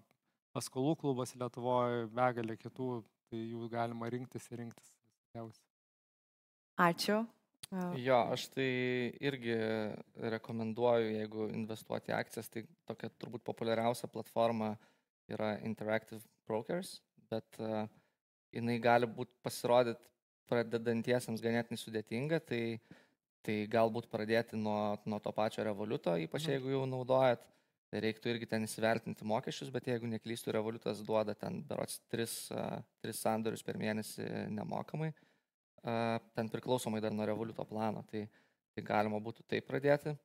paskolų klubas Lietuvoje, begalė kitų, tai jų galima rinktis ir rinktis. Ačiū. Jo, aš tai irgi rekomenduoju, jeigu investuoti į akcijas, tai tokia turbūt populiariausia platforma yra Interactive Brokers, bet uh, jinai gali būti pasirodyti pradedantiesiems ganėtinai sudėtinga, tai, tai galbūt pradėti nuo, nuo to pačio revoliuto, ypač mhm. jeigu jau naudojat, tai reiktų irgi ten įsivertinti mokesčius, bet jeigu neklystų, revoliutas duoda ten berots 3, uh, 3 sandorius per mėnesį nemokamai, uh, ten priklausomai dar nuo revoliuto plano, tai, tai galima būtų taip pradėti.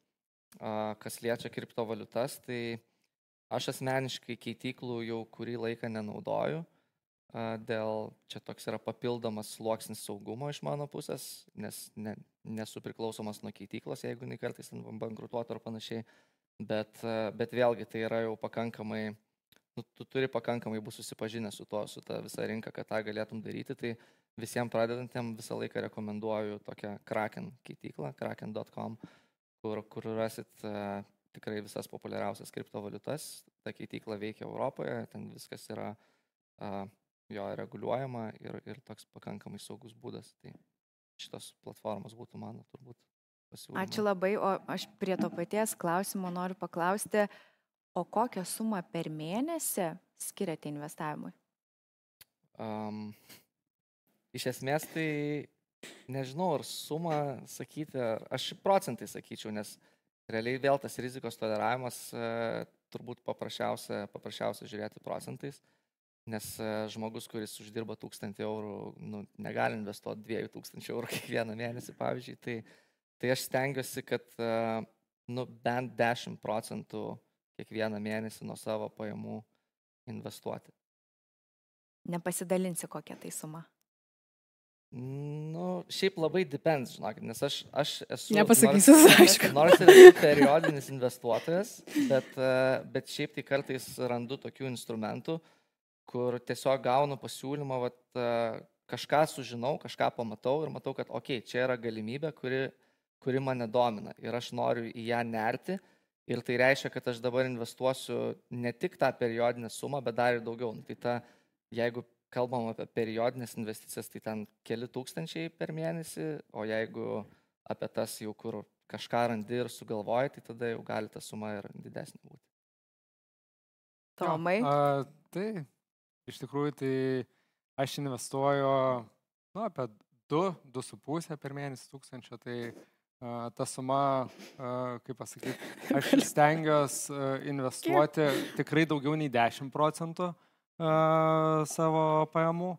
Kas liečia kriptovaliutas, tai aš asmeniškai keityklų jau kurį laiką nenaudoju. Dėl čia toks yra papildomas sluoksnis saugumo iš mano pusės, nes ne, nesu priklausomas nuo keityklos, jeigu jinai kartais bankrutuotų ar panašiai. Bet, bet vėlgi tai yra jau pakankamai, nu, tu turi pakankamai būti susipažinęs su to, su ta visa rinka, kad tą galėtum daryti. Tai visiems pradedantiem visą laiką rekomenduoju tokią Kraken keityklą, kraken.com, kur, kur rasit uh, tikrai visas populiariausias kriptovaliutas. Ta keitykla veikia Europoje, ten viskas yra uh, jo reguliuojama ir, ir toks pakankamai saugus būdas. Tai šitos platformos būtų mano turbūt pasiūlymas. Ačiū labai, o aš prie to paties klausimo noriu paklausti, o kokią sumą per mėnesį skiriate investavimui? Um, Iš esmės tai nežinau, ar sumą sakyti, aš procentai sakyčiau, nes realiai vėl tas rizikos toleravimas e, turbūt paprasčiausia, paprasčiausia žiūrėti procentais, nes e, žmogus, kuris uždirba 1000 eurų, nu, negali investuoti 2000 eurų kiekvieną mėnesį, pavyzdžiui, tai, tai aš stengiuosi, kad e, nu, bent 10 procentų kiekvieną mėnesį nuo savo pajamų investuoti. Nepasidalinsi kokią tai sumą. Nu, šiaip labai depends, žinokit, nes aš, aš esu... Nepasakysiu, nors, aišku. Nors ir esu periodinis investuotojas, bet, e, bet šiaip tai kartais randu tokių instrumentų, kur tiesiog gaunu pasiūlymą, vat, e, kažką sužinau, kažką pamatau ir matau, kad, okei, okay, čia yra galimybė, kuri, kuri mane domina ir aš noriu į ją nerti. Ir tai reiškia, kad aš dabar investuosiu ne tik tą periodinę sumą, bet dar ir daugiau. Nu, tai ta, jeigu kalbam apie periodinės investicijas, tai ten keli tūkstančiai per mėnesį, o jeigu apie tas jau kur kažką randi ir sugalvoji, tai tada jau gali ta suma ir didesnė būti. Tomai. A, tai iš tikrųjų tai aš investuoju nu, apie 2-2,5 per mėnesį tūkstančio, tai a, ta suma, a, kaip pasakyti, aš stengiuosi investuoti tikrai daugiau nei 10 procentų savo pajamų.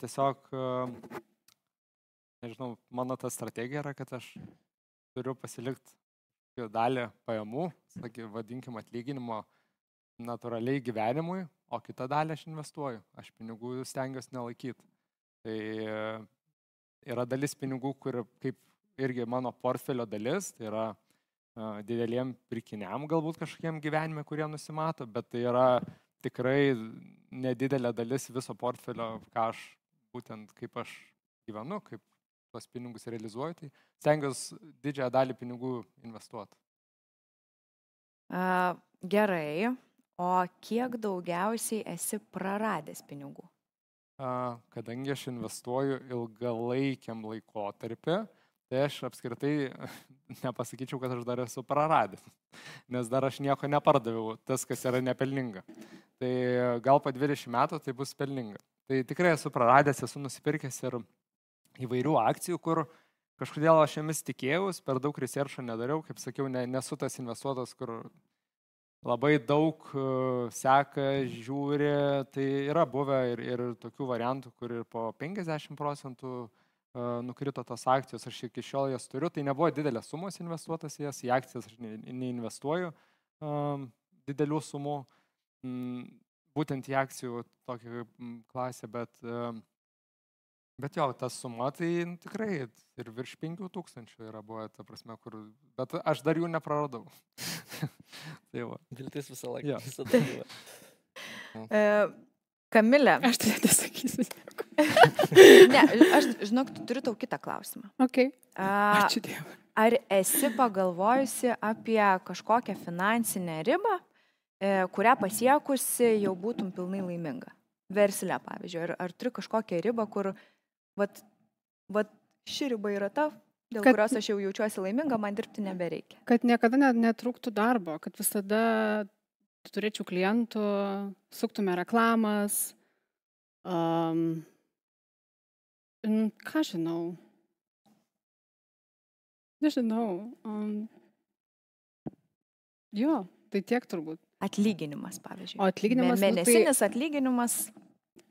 Tiesiog, nežinau, mano ta strategija yra, kad aš turiu pasilikti dalį pajamų, saky, vadinkim, atlyginimo natūraliai gyvenimui, o kitą dalį aš investuoju. Aš pinigų stengiuosi nelaikyti. Tai yra dalis pinigų, kur kaip irgi mano portfelio dalis, tai yra dideliem pirkiniam galbūt kažkokiem gyvenime, kurie nusimato, bet tai yra tikrai nedidelė dalis viso portfelio, ką aš būtent kaip aš gyvenu, kaip tuos pinigus realizuoju, tai stengiuosi didžiąją dalį pinigų investuoti. A, gerai, o kiek daugiausiai esi praradęs pinigų? A, kadangi aš investuoju ilgalaikiam laikotarpiu, tai aš apskritai nepasakyčiau, kad aš dar esu praradęs, nes dar aš nieko nepardaviau, tas, kas yra nepelninga. Tai gal po 20 metų tai bus pelninga. Tai tikrai esu praradęs, esu nusipirkęs ir įvairių akcijų, kur kažkodėl aš jomis tikėjus, per daug researcho nedariau, kaip sakiau, ne, nesu tas investuotojas, kur labai daug uh, seka, žiūri, tai yra buvę ir, ir tokių variantų, kur ir po 50 procentų uh, nukrito tos akcijos, aš iki šiol jas turiu, tai nebuvo didelės sumos investuotas į jas, į akcijas aš neinvestuoju um, didelių sumų, um, būtent į akcijų tokią klasę, bet, bet jo, ta suma tai nu, tikrai ir virš 5000 yra buvę, ta prasme, kur, bet aš dar jų nepraradau. tai va. Viltis visą laiką. Jo. Visada. E, Kamilė. Aš tai nesakysiu. ne, aš žinok, turiu tau kitą klausimą. Okay. A, Ačiū Dievui. ar esi pagalvojusi apie kažkokią finansinę ribą, kurią pasiekusi jau būtum pilnai laiminga? Verslė, pavyzdžiui, ar, ar turi kažkokią ribą, kur, vat, vat, ši riba yra ta, dėl Kad- kurios aš jau jaučiuosi laiminga, man dirbti nebereikia. Kad niekada net netrūktų darbo, kad visada turėčiau klientų, suktume reklamas. Um, ką žinau? Nežinau. Um, jo, tai tiek turbūt. Atlyginimas, pavyzdžiui. O atlyginimas, Mė- nu, tai Mėnesinis atlyginimas.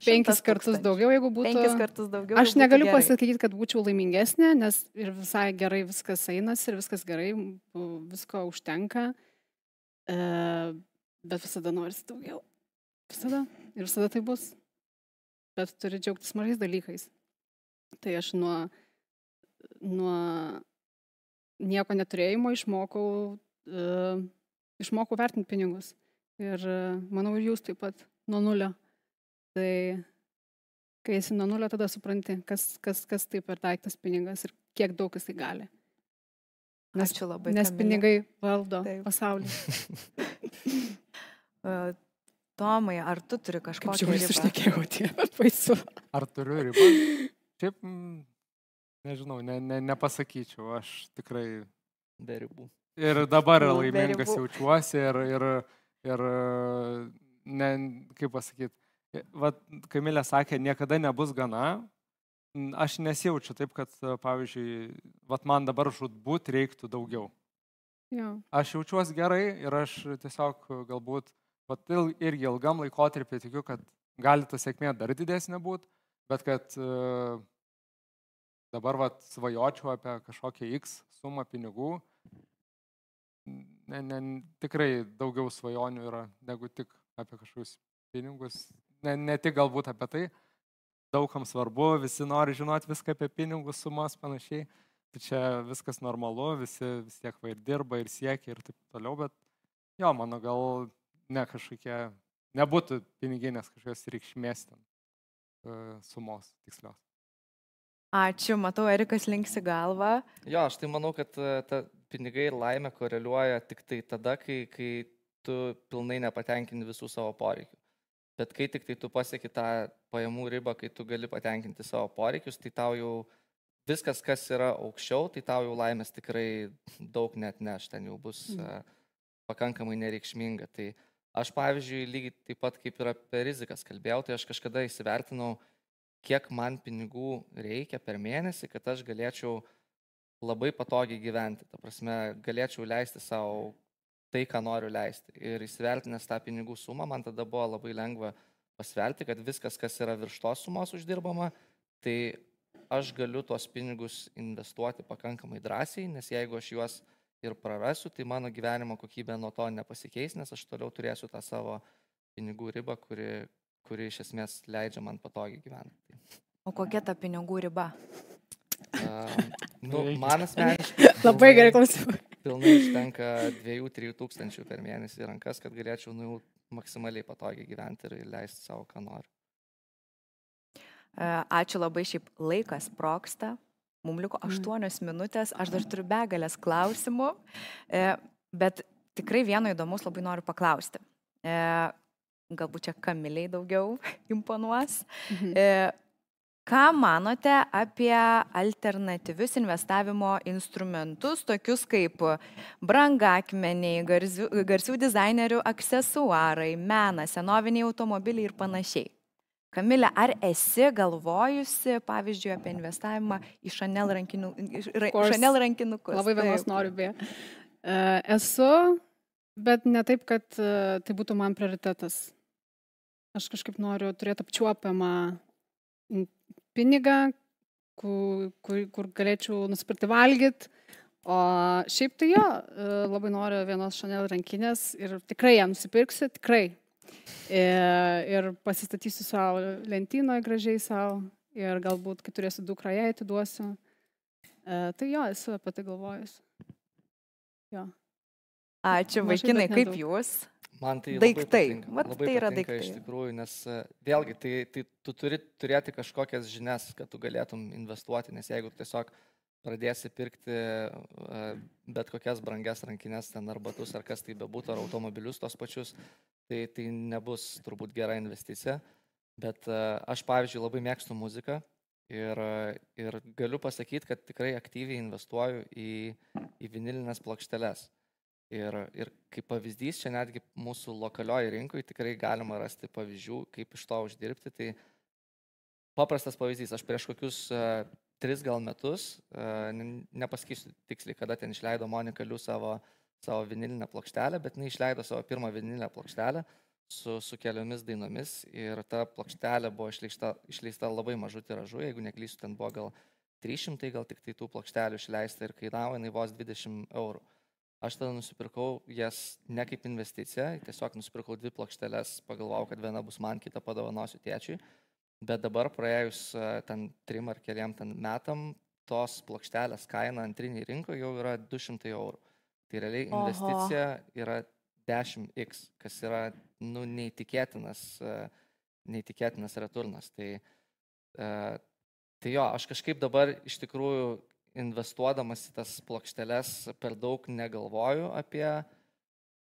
Penkis 100 kartus daugiau, jeigu būtų. Penkis kartus daugiau. Aš negaliu pasakyti, kad būčiau laimingesnė, nes ir visai gerai viskas einasi ir viskas gerai, visko užtenka. E, Bet visada norisi daugiau. Visada. Ir visada tai bus. Bet turi džiaugtis mažais dalykais. Tai aš nuo, nuo nieko neturėjimo išmokau, uh, išmokau vertinti pinigus. Ir uh, manau, ir jūs taip pat nuo nulio. Tai kai esi nuo nulio, tada supranti, kas, kas, kas tai per daiktas pinigas ir kiek daug jisai gali. Nes, Ačiū labai. nes Kamile. pinigai valdo Taip. pasaulį. E, Tomai, ar tu turi kažkokią žiūrėjau, ribą? išnekėjau, tie baisu. Ar turiu ribą? Šiaip, mm, nežinau, ne, ne, nepasakyčiau, aš tikrai Be ribų. Ir dabar Be laimingas jaučiuosi ir, ir, ir ne, kaip pasakyti, Vat, Kamilė sakė, niekada nebus gana. Aš nesijaučiu taip, kad, pavyzdžiui, vat man dabar žudbūt reiktų daugiau. Jo. Aš jaučiuosi gerai ir aš tiesiog galbūt vat, irgi ilgam laikotarpį tikiu, kad gali ta sėkmė dar didesnė būti, bet kad e, dabar vat, svajočiau apie kažkokią X sumą pinigų, ne, ne, tikrai daugiau svajonių yra negu tik apie kažkokius pinigus. Ne, ne tik galbūt apie tai, daugam svarbu, visi nori žinoti viską apie pinigus, sumas panašiai. Tai čia viskas normalu, visi vis tiek va ir dirba, ir siekia, ir taip toliau, bet jo, mano gal ne kažkokie, nebūtų piniginės kažkokios reikšmės ten e, sumos tikslios. Ačiū, matau, Erikas linksi galvą. Jo, aš tai manau, kad e, ta pinigai ir laimė koreliuoja tik tai tada, kai, kai tu pilnai nepatenkini visų savo poreikių. Bet kai tik tai tu pasieki tą pajamų ribą, kai tu gali patenkinti savo poreikius, tai tau jau viskas, kas yra aukščiau, tai tau jau laimės tikrai daug net neš, ten jau bus Mm. mm. pakankamai nereikšminga. Tai aš, pavyzdžiui, lygiai taip pat kaip ir apie rizikas kalbėjau, tai aš kažkada įsivertinau, kiek man pinigų reikia per mėnesį, kad aš galėčiau labai patogiai gyventi. Ta prasme, galėčiau leisti savo tai, ką noriu leisti. Ir įsivertinęs tą pinigų sumą, man tada buvo labai lengva pasverti, kad viskas, kas yra virš tos sumos uždirbama, tai aš galiu tuos pinigus investuoti pakankamai drąsiai, nes jeigu aš juos ir prarasiu, tai mano gyvenimo kokybė nuo to nepasikeis, nes aš toliau turėsiu tą savo pinigų ribą, kuri, kuri iš esmės leidžia man patogiai gyventi. O kokia ta pinigų riba? Uh, nu, man asmeniškai. Labai gerai pilnai- klausimai. Pilnai užtenka 2-3 tūkstančių per mėnesį į rankas, kad galėčiau nu, maksimaliai patogiai gyventi ir leisti savo, ką noriu. E, Ačiū labai, šiaip laikas proksta. Mums liko Mm. aštuonios minutės, aš dar turiu begalės klausimų, e, bet tikrai vieno įdomus labai noriu paklausti. E, Galbūt čia kamiliai daugiau imponuos. Mhm. Ką manote apie alternatyvius investavimo instrumentus, tokius kaip brangakmeniai, garsių, garsių dizainerių aksesuarai, menas, senoviniai automobiliai ir panašiai? Kamilė, ar esi galvojusi, pavyzdžiui, apie investavimą į Chanel, rankinių, ra. Chanel rankinukus? Labai vienos noriu beje. E, Esu, bet ne taip, kad e, tai būtų man prioritetas. Aš kažkaip noriu turėti apčiuopiamą pinigą, kur, kur, kur galėčiau nusipirkti valgyti. O šiaip tai jo, e, labai noriu vienos Chanel rankinės ir tikrai ją nusipirksiu, tikrai. E, Ir pasistatysiu savo lentynoje gražiai savo ir galbūt, kai turėsiu dukrą, ją atiduosiu. E, Tai jo, esu apie tai galvojus. Jo. Ačiū, vaikinai, kaip jūs? Man tai Daiktai. Labai patinka, Vat tai yra patinka Iš daiktai. tikrųjų, nes e, vėlgi, tai, tai tu turi turėti kažkokias žinias, kad tu galėtum investuoti, nes jeigu tiesiog pradėsi pirkti e, bet kokias brangias rankinės, ten ar batus, ar kas tai bebūtų, ar automobilius tos pačius, tai tai nebus turbūt gera investicija. Bet e, aš, pavyzdžiui, labai mėgstu muziką ir, ir galiu pasakyti, kad tikrai aktyviai investuoju į, į vinilinės plokšteles. Ir, ir kaip pavyzdys, čia netgi mūsų lokalioje rinkoje tikrai galima rasti pavyzdžių, kaip iš to uždirbti. Tai paprastas pavyzdys, aš prieš kokius uh, tris gal metus, uh, nepasakysiu tiksliai, kada ten išleido Monika Liu savo, savo vinilinę plokštelę, bet jinai išleido savo pirmą vinilinę plokštelę su, su keliomis dainomis ir ta plokštelė buvo išleista, išleista labai mažu tiražu, jeigu neklysiu, ten buvo gal 300, gal tik tai tų plokštelių išleista ir kainavo jinai vos 20 eurų. Aš tada nusipirkau jas ne kaip investiciją, tiesiog nusipirkau dvi plokšteles, pagalvojau, kad viena bus man, kita padovanosiu tėčiui. Bet dabar praėjus e, ten trim ar keliam ten metam, tos plokštelės kaina antriniai rinkoje jau yra 200 eurų. Tai realiai investicija Oho. yra 10x, kas yra nu, neįtikėtinas, e, neįtikėtinas returnas. Tai, e, tai jo, aš kažkaip dabar iš tikrųjų investuodamas į tas plokšteles per daug negalvoju apie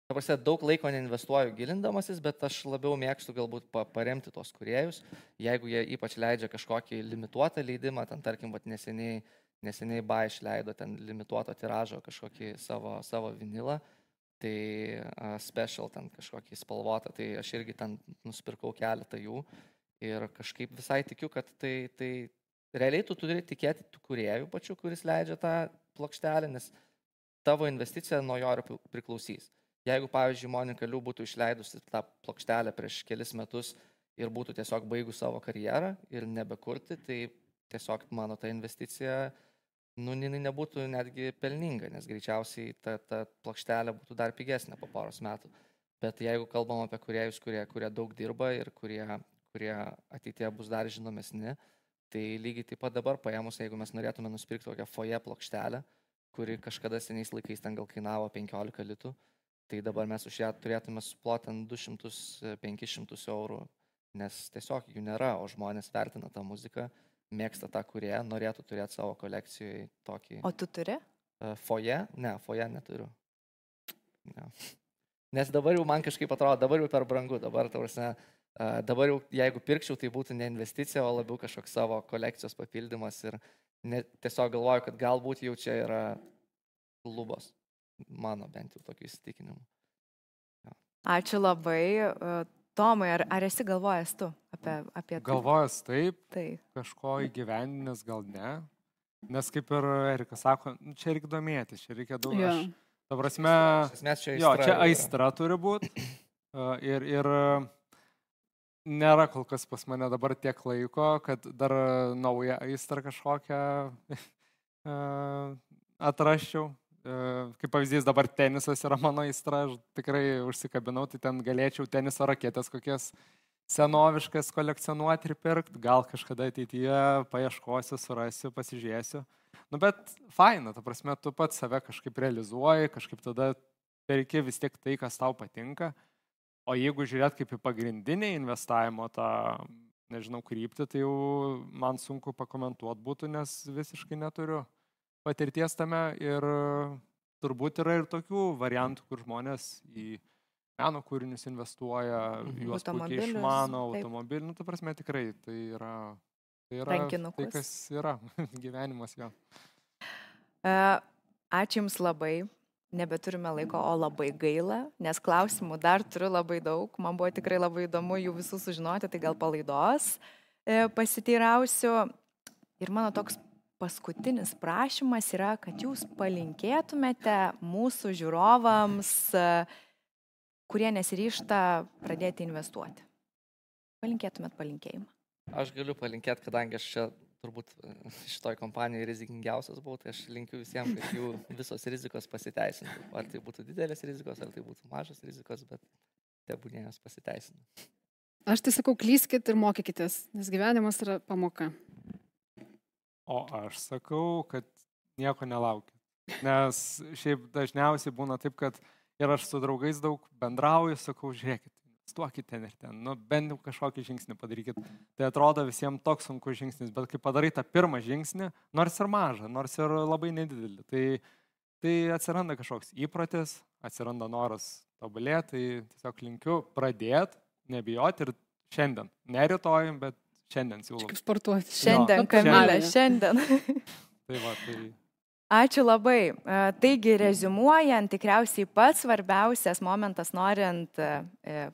Ta prasme, daug laiko neinvestuoju gilindamasis, bet aš labiau mėgstu galbūt paremti tos kuriejus, jeigu jie ypač leidžia kažkokį limituotą leidimą, ten tarkim, vat, neseniai, neseniai ba išleido ten limituoto tiražo kažkokį savo, savo vinilą, tai uh, special ten kažkokį spalvotą, tai aš irgi ten nusipirkau keletą jų ir kažkaip visai tikiu, kad tai, tai realiai tu turi tikėti tų kuriejų pačių, kuris leidžia tą plokštelę, nes tavo investicija nuo jo priklausys. Jeigu, pavyzdžiui, Monika Liu būtų išleidusi tą plokštelę prieš kelis metus ir būtų tiesiog baigus savo karjerą ir nebekurti, tai tiesiog mano ta investicija, nu, jinai nebūtų netgi pelninga, nes greičiausiai ta, ta plokštelė būtų dar pigesnė po poros metų. Bet jeigu kalbam apie kuriejus, kurie, kurie daug dirba ir kurie, kurie ateitie bus dar žinomesni, tai lygiai taip pat dabar paėmus, jeigu mes norėtume nusipirkti tokią foje plokštelę, kuri kažkada seniais laikais ten gal kainavo 15 litų, tai dabar mes už ją turėtume suploti ant 200-500 eurų, nes tiesiog jų nėra, o žmonės vertina tą muziką, mėgsta tą kurieją, norėtų turėti savo kolekcijoje tokį. O tu turi? Uh, foje? Ne, foje neturiu. Ne. Nes dabar jau man kažkaip atrodo, dabar jau per brangu, dabar, uh, dabar jau jeigu pirkčiau, tai būtų ne investicija, o labiau kažkoks savo kolekcijos papildymas ir ne, tiesiog galvoju, kad galbūt jau čia yra lubos. Mano bent jau tokiu įsitikinimu. Ja. Ačiū labai. Tomai, ar, ar esi galvojęs tu apie, apie tai? Galvojęs taip, taip. kažko įgyvendinęs gal ne. Nes kaip ir Erikas sako, nu, čia reikia domėtis, čia reikia daug. Ja. Aš, ta prasme, čia aistra. Jo, čia aistra turi būti. Ir, ir nėra kol kas pas mane dabar tiek laiko, kad dar naują aistrą kažkokią e, atraščiau. E, kaip pavyzdys dabar tenisas yra mano aistra, aš tikrai užsikabinau, tai ten galėčiau teniso raketės kokias senoviškas kolekcionuoti ir pirkti, gal kažkada ateityje paieškosiu, surasiu, pasižiūrėsiu. Nu, bet faina, ta prasme, tu pats save kažkaip realizuoji, kažkaip tada perki vis tiek tai, kas tau patinka. O jeigu žiūrėt kaip į pagrindinį investavimo tą, nežinau, kryptį, tai jau man sunku pakomentuoti būtų, nes visiškai neturiu patirties tame ir turbūt yra ir tokių variantų, kur žmonės į meno kūrinius investuoja, mhm. juos puikiai išmano, automobilį, nu, ta prasme tikrai tai yra, tai yra tai, kas yra gyvenimas jo. E, ačiū Jums labai, nebeturime laiko, o labai gaila, nes klausimų dar turiu labai daug, man buvo tikrai labai įdomu jų visų sužinoti, tai gal palaidos e, pasiteirausiu. Ir mano toks paskutinis prašymas yra, kad jūs palinkėtumėte mūsų žiūrovams, kurie nesiryšta pradėti investuoti. Palinkėtumėt palinkėjimą. Aš galiu palinkėti, kadangi aš čia turbūt šitoj kompanijoje rizikingiausias buvau, tai aš linkiu visiems, kad jų visos rizikos pasiteisintų. Ar tai būtų didelės rizikos, ar tai būtų mažas rizikos, bet tebūnė jos pasiteisina. Aš tai sakau, klyskit ir mokykitės, nes gyvenimas yra pamoka. O aš sakau, kad nieko nelaukit. Nes šiaip dažniausiai būna taip, kad ir aš su draugais daug bendrauju, sakau, žiūrėkit, investuokit ten ir ten, nu bent jau kažkokį žingsnį padarykit. Tai atrodo visiems toks sunkus žingsnis, bet kai padarai tą pirmą žingsnį, nors ir mažą, nors ir labai nedidelį, tai, tai atsiranda kažkoks įprotis, atsiranda noras tobulėti, tai tiesiog linkiu pradėti, nebijoti ir šiandien, ne rytoj, bet Šiandien siūlau. Kaip sportuoti. Šiandien, Kamilė, šiandien. tai va, tai... Ačiū labai. E, taigi, rezumuojant, tikriausiai pats svarbiausias momentas, norint e,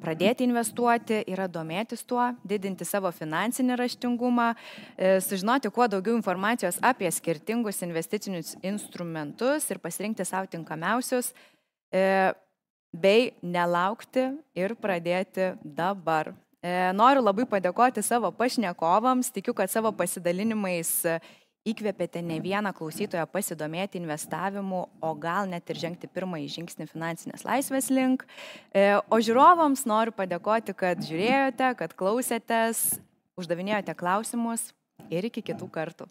pradėti investuoti, yra domėtis tuo, didinti savo finansinį raštingumą, e, sužinoti kuo daugiau informacijos apie skirtingus investicinius instrumentus ir pasirinkti savo tinkamiausius, bei nelaukti ir pradėti dabar. E, noriu labai padėkoti savo pašnekovams, tikiu, kad savo pasidalinimais įkvėpėte ne vieną klausytoją pasidomėti investavimu, o gal net ir žengti pirmąjį žingsnį finansinės laisvės link. E, o žiūrovams noriu padėkoti, kad žiūrėjote, kad klausėtės, uždavinėjote klausimus ir iki kitų kartų.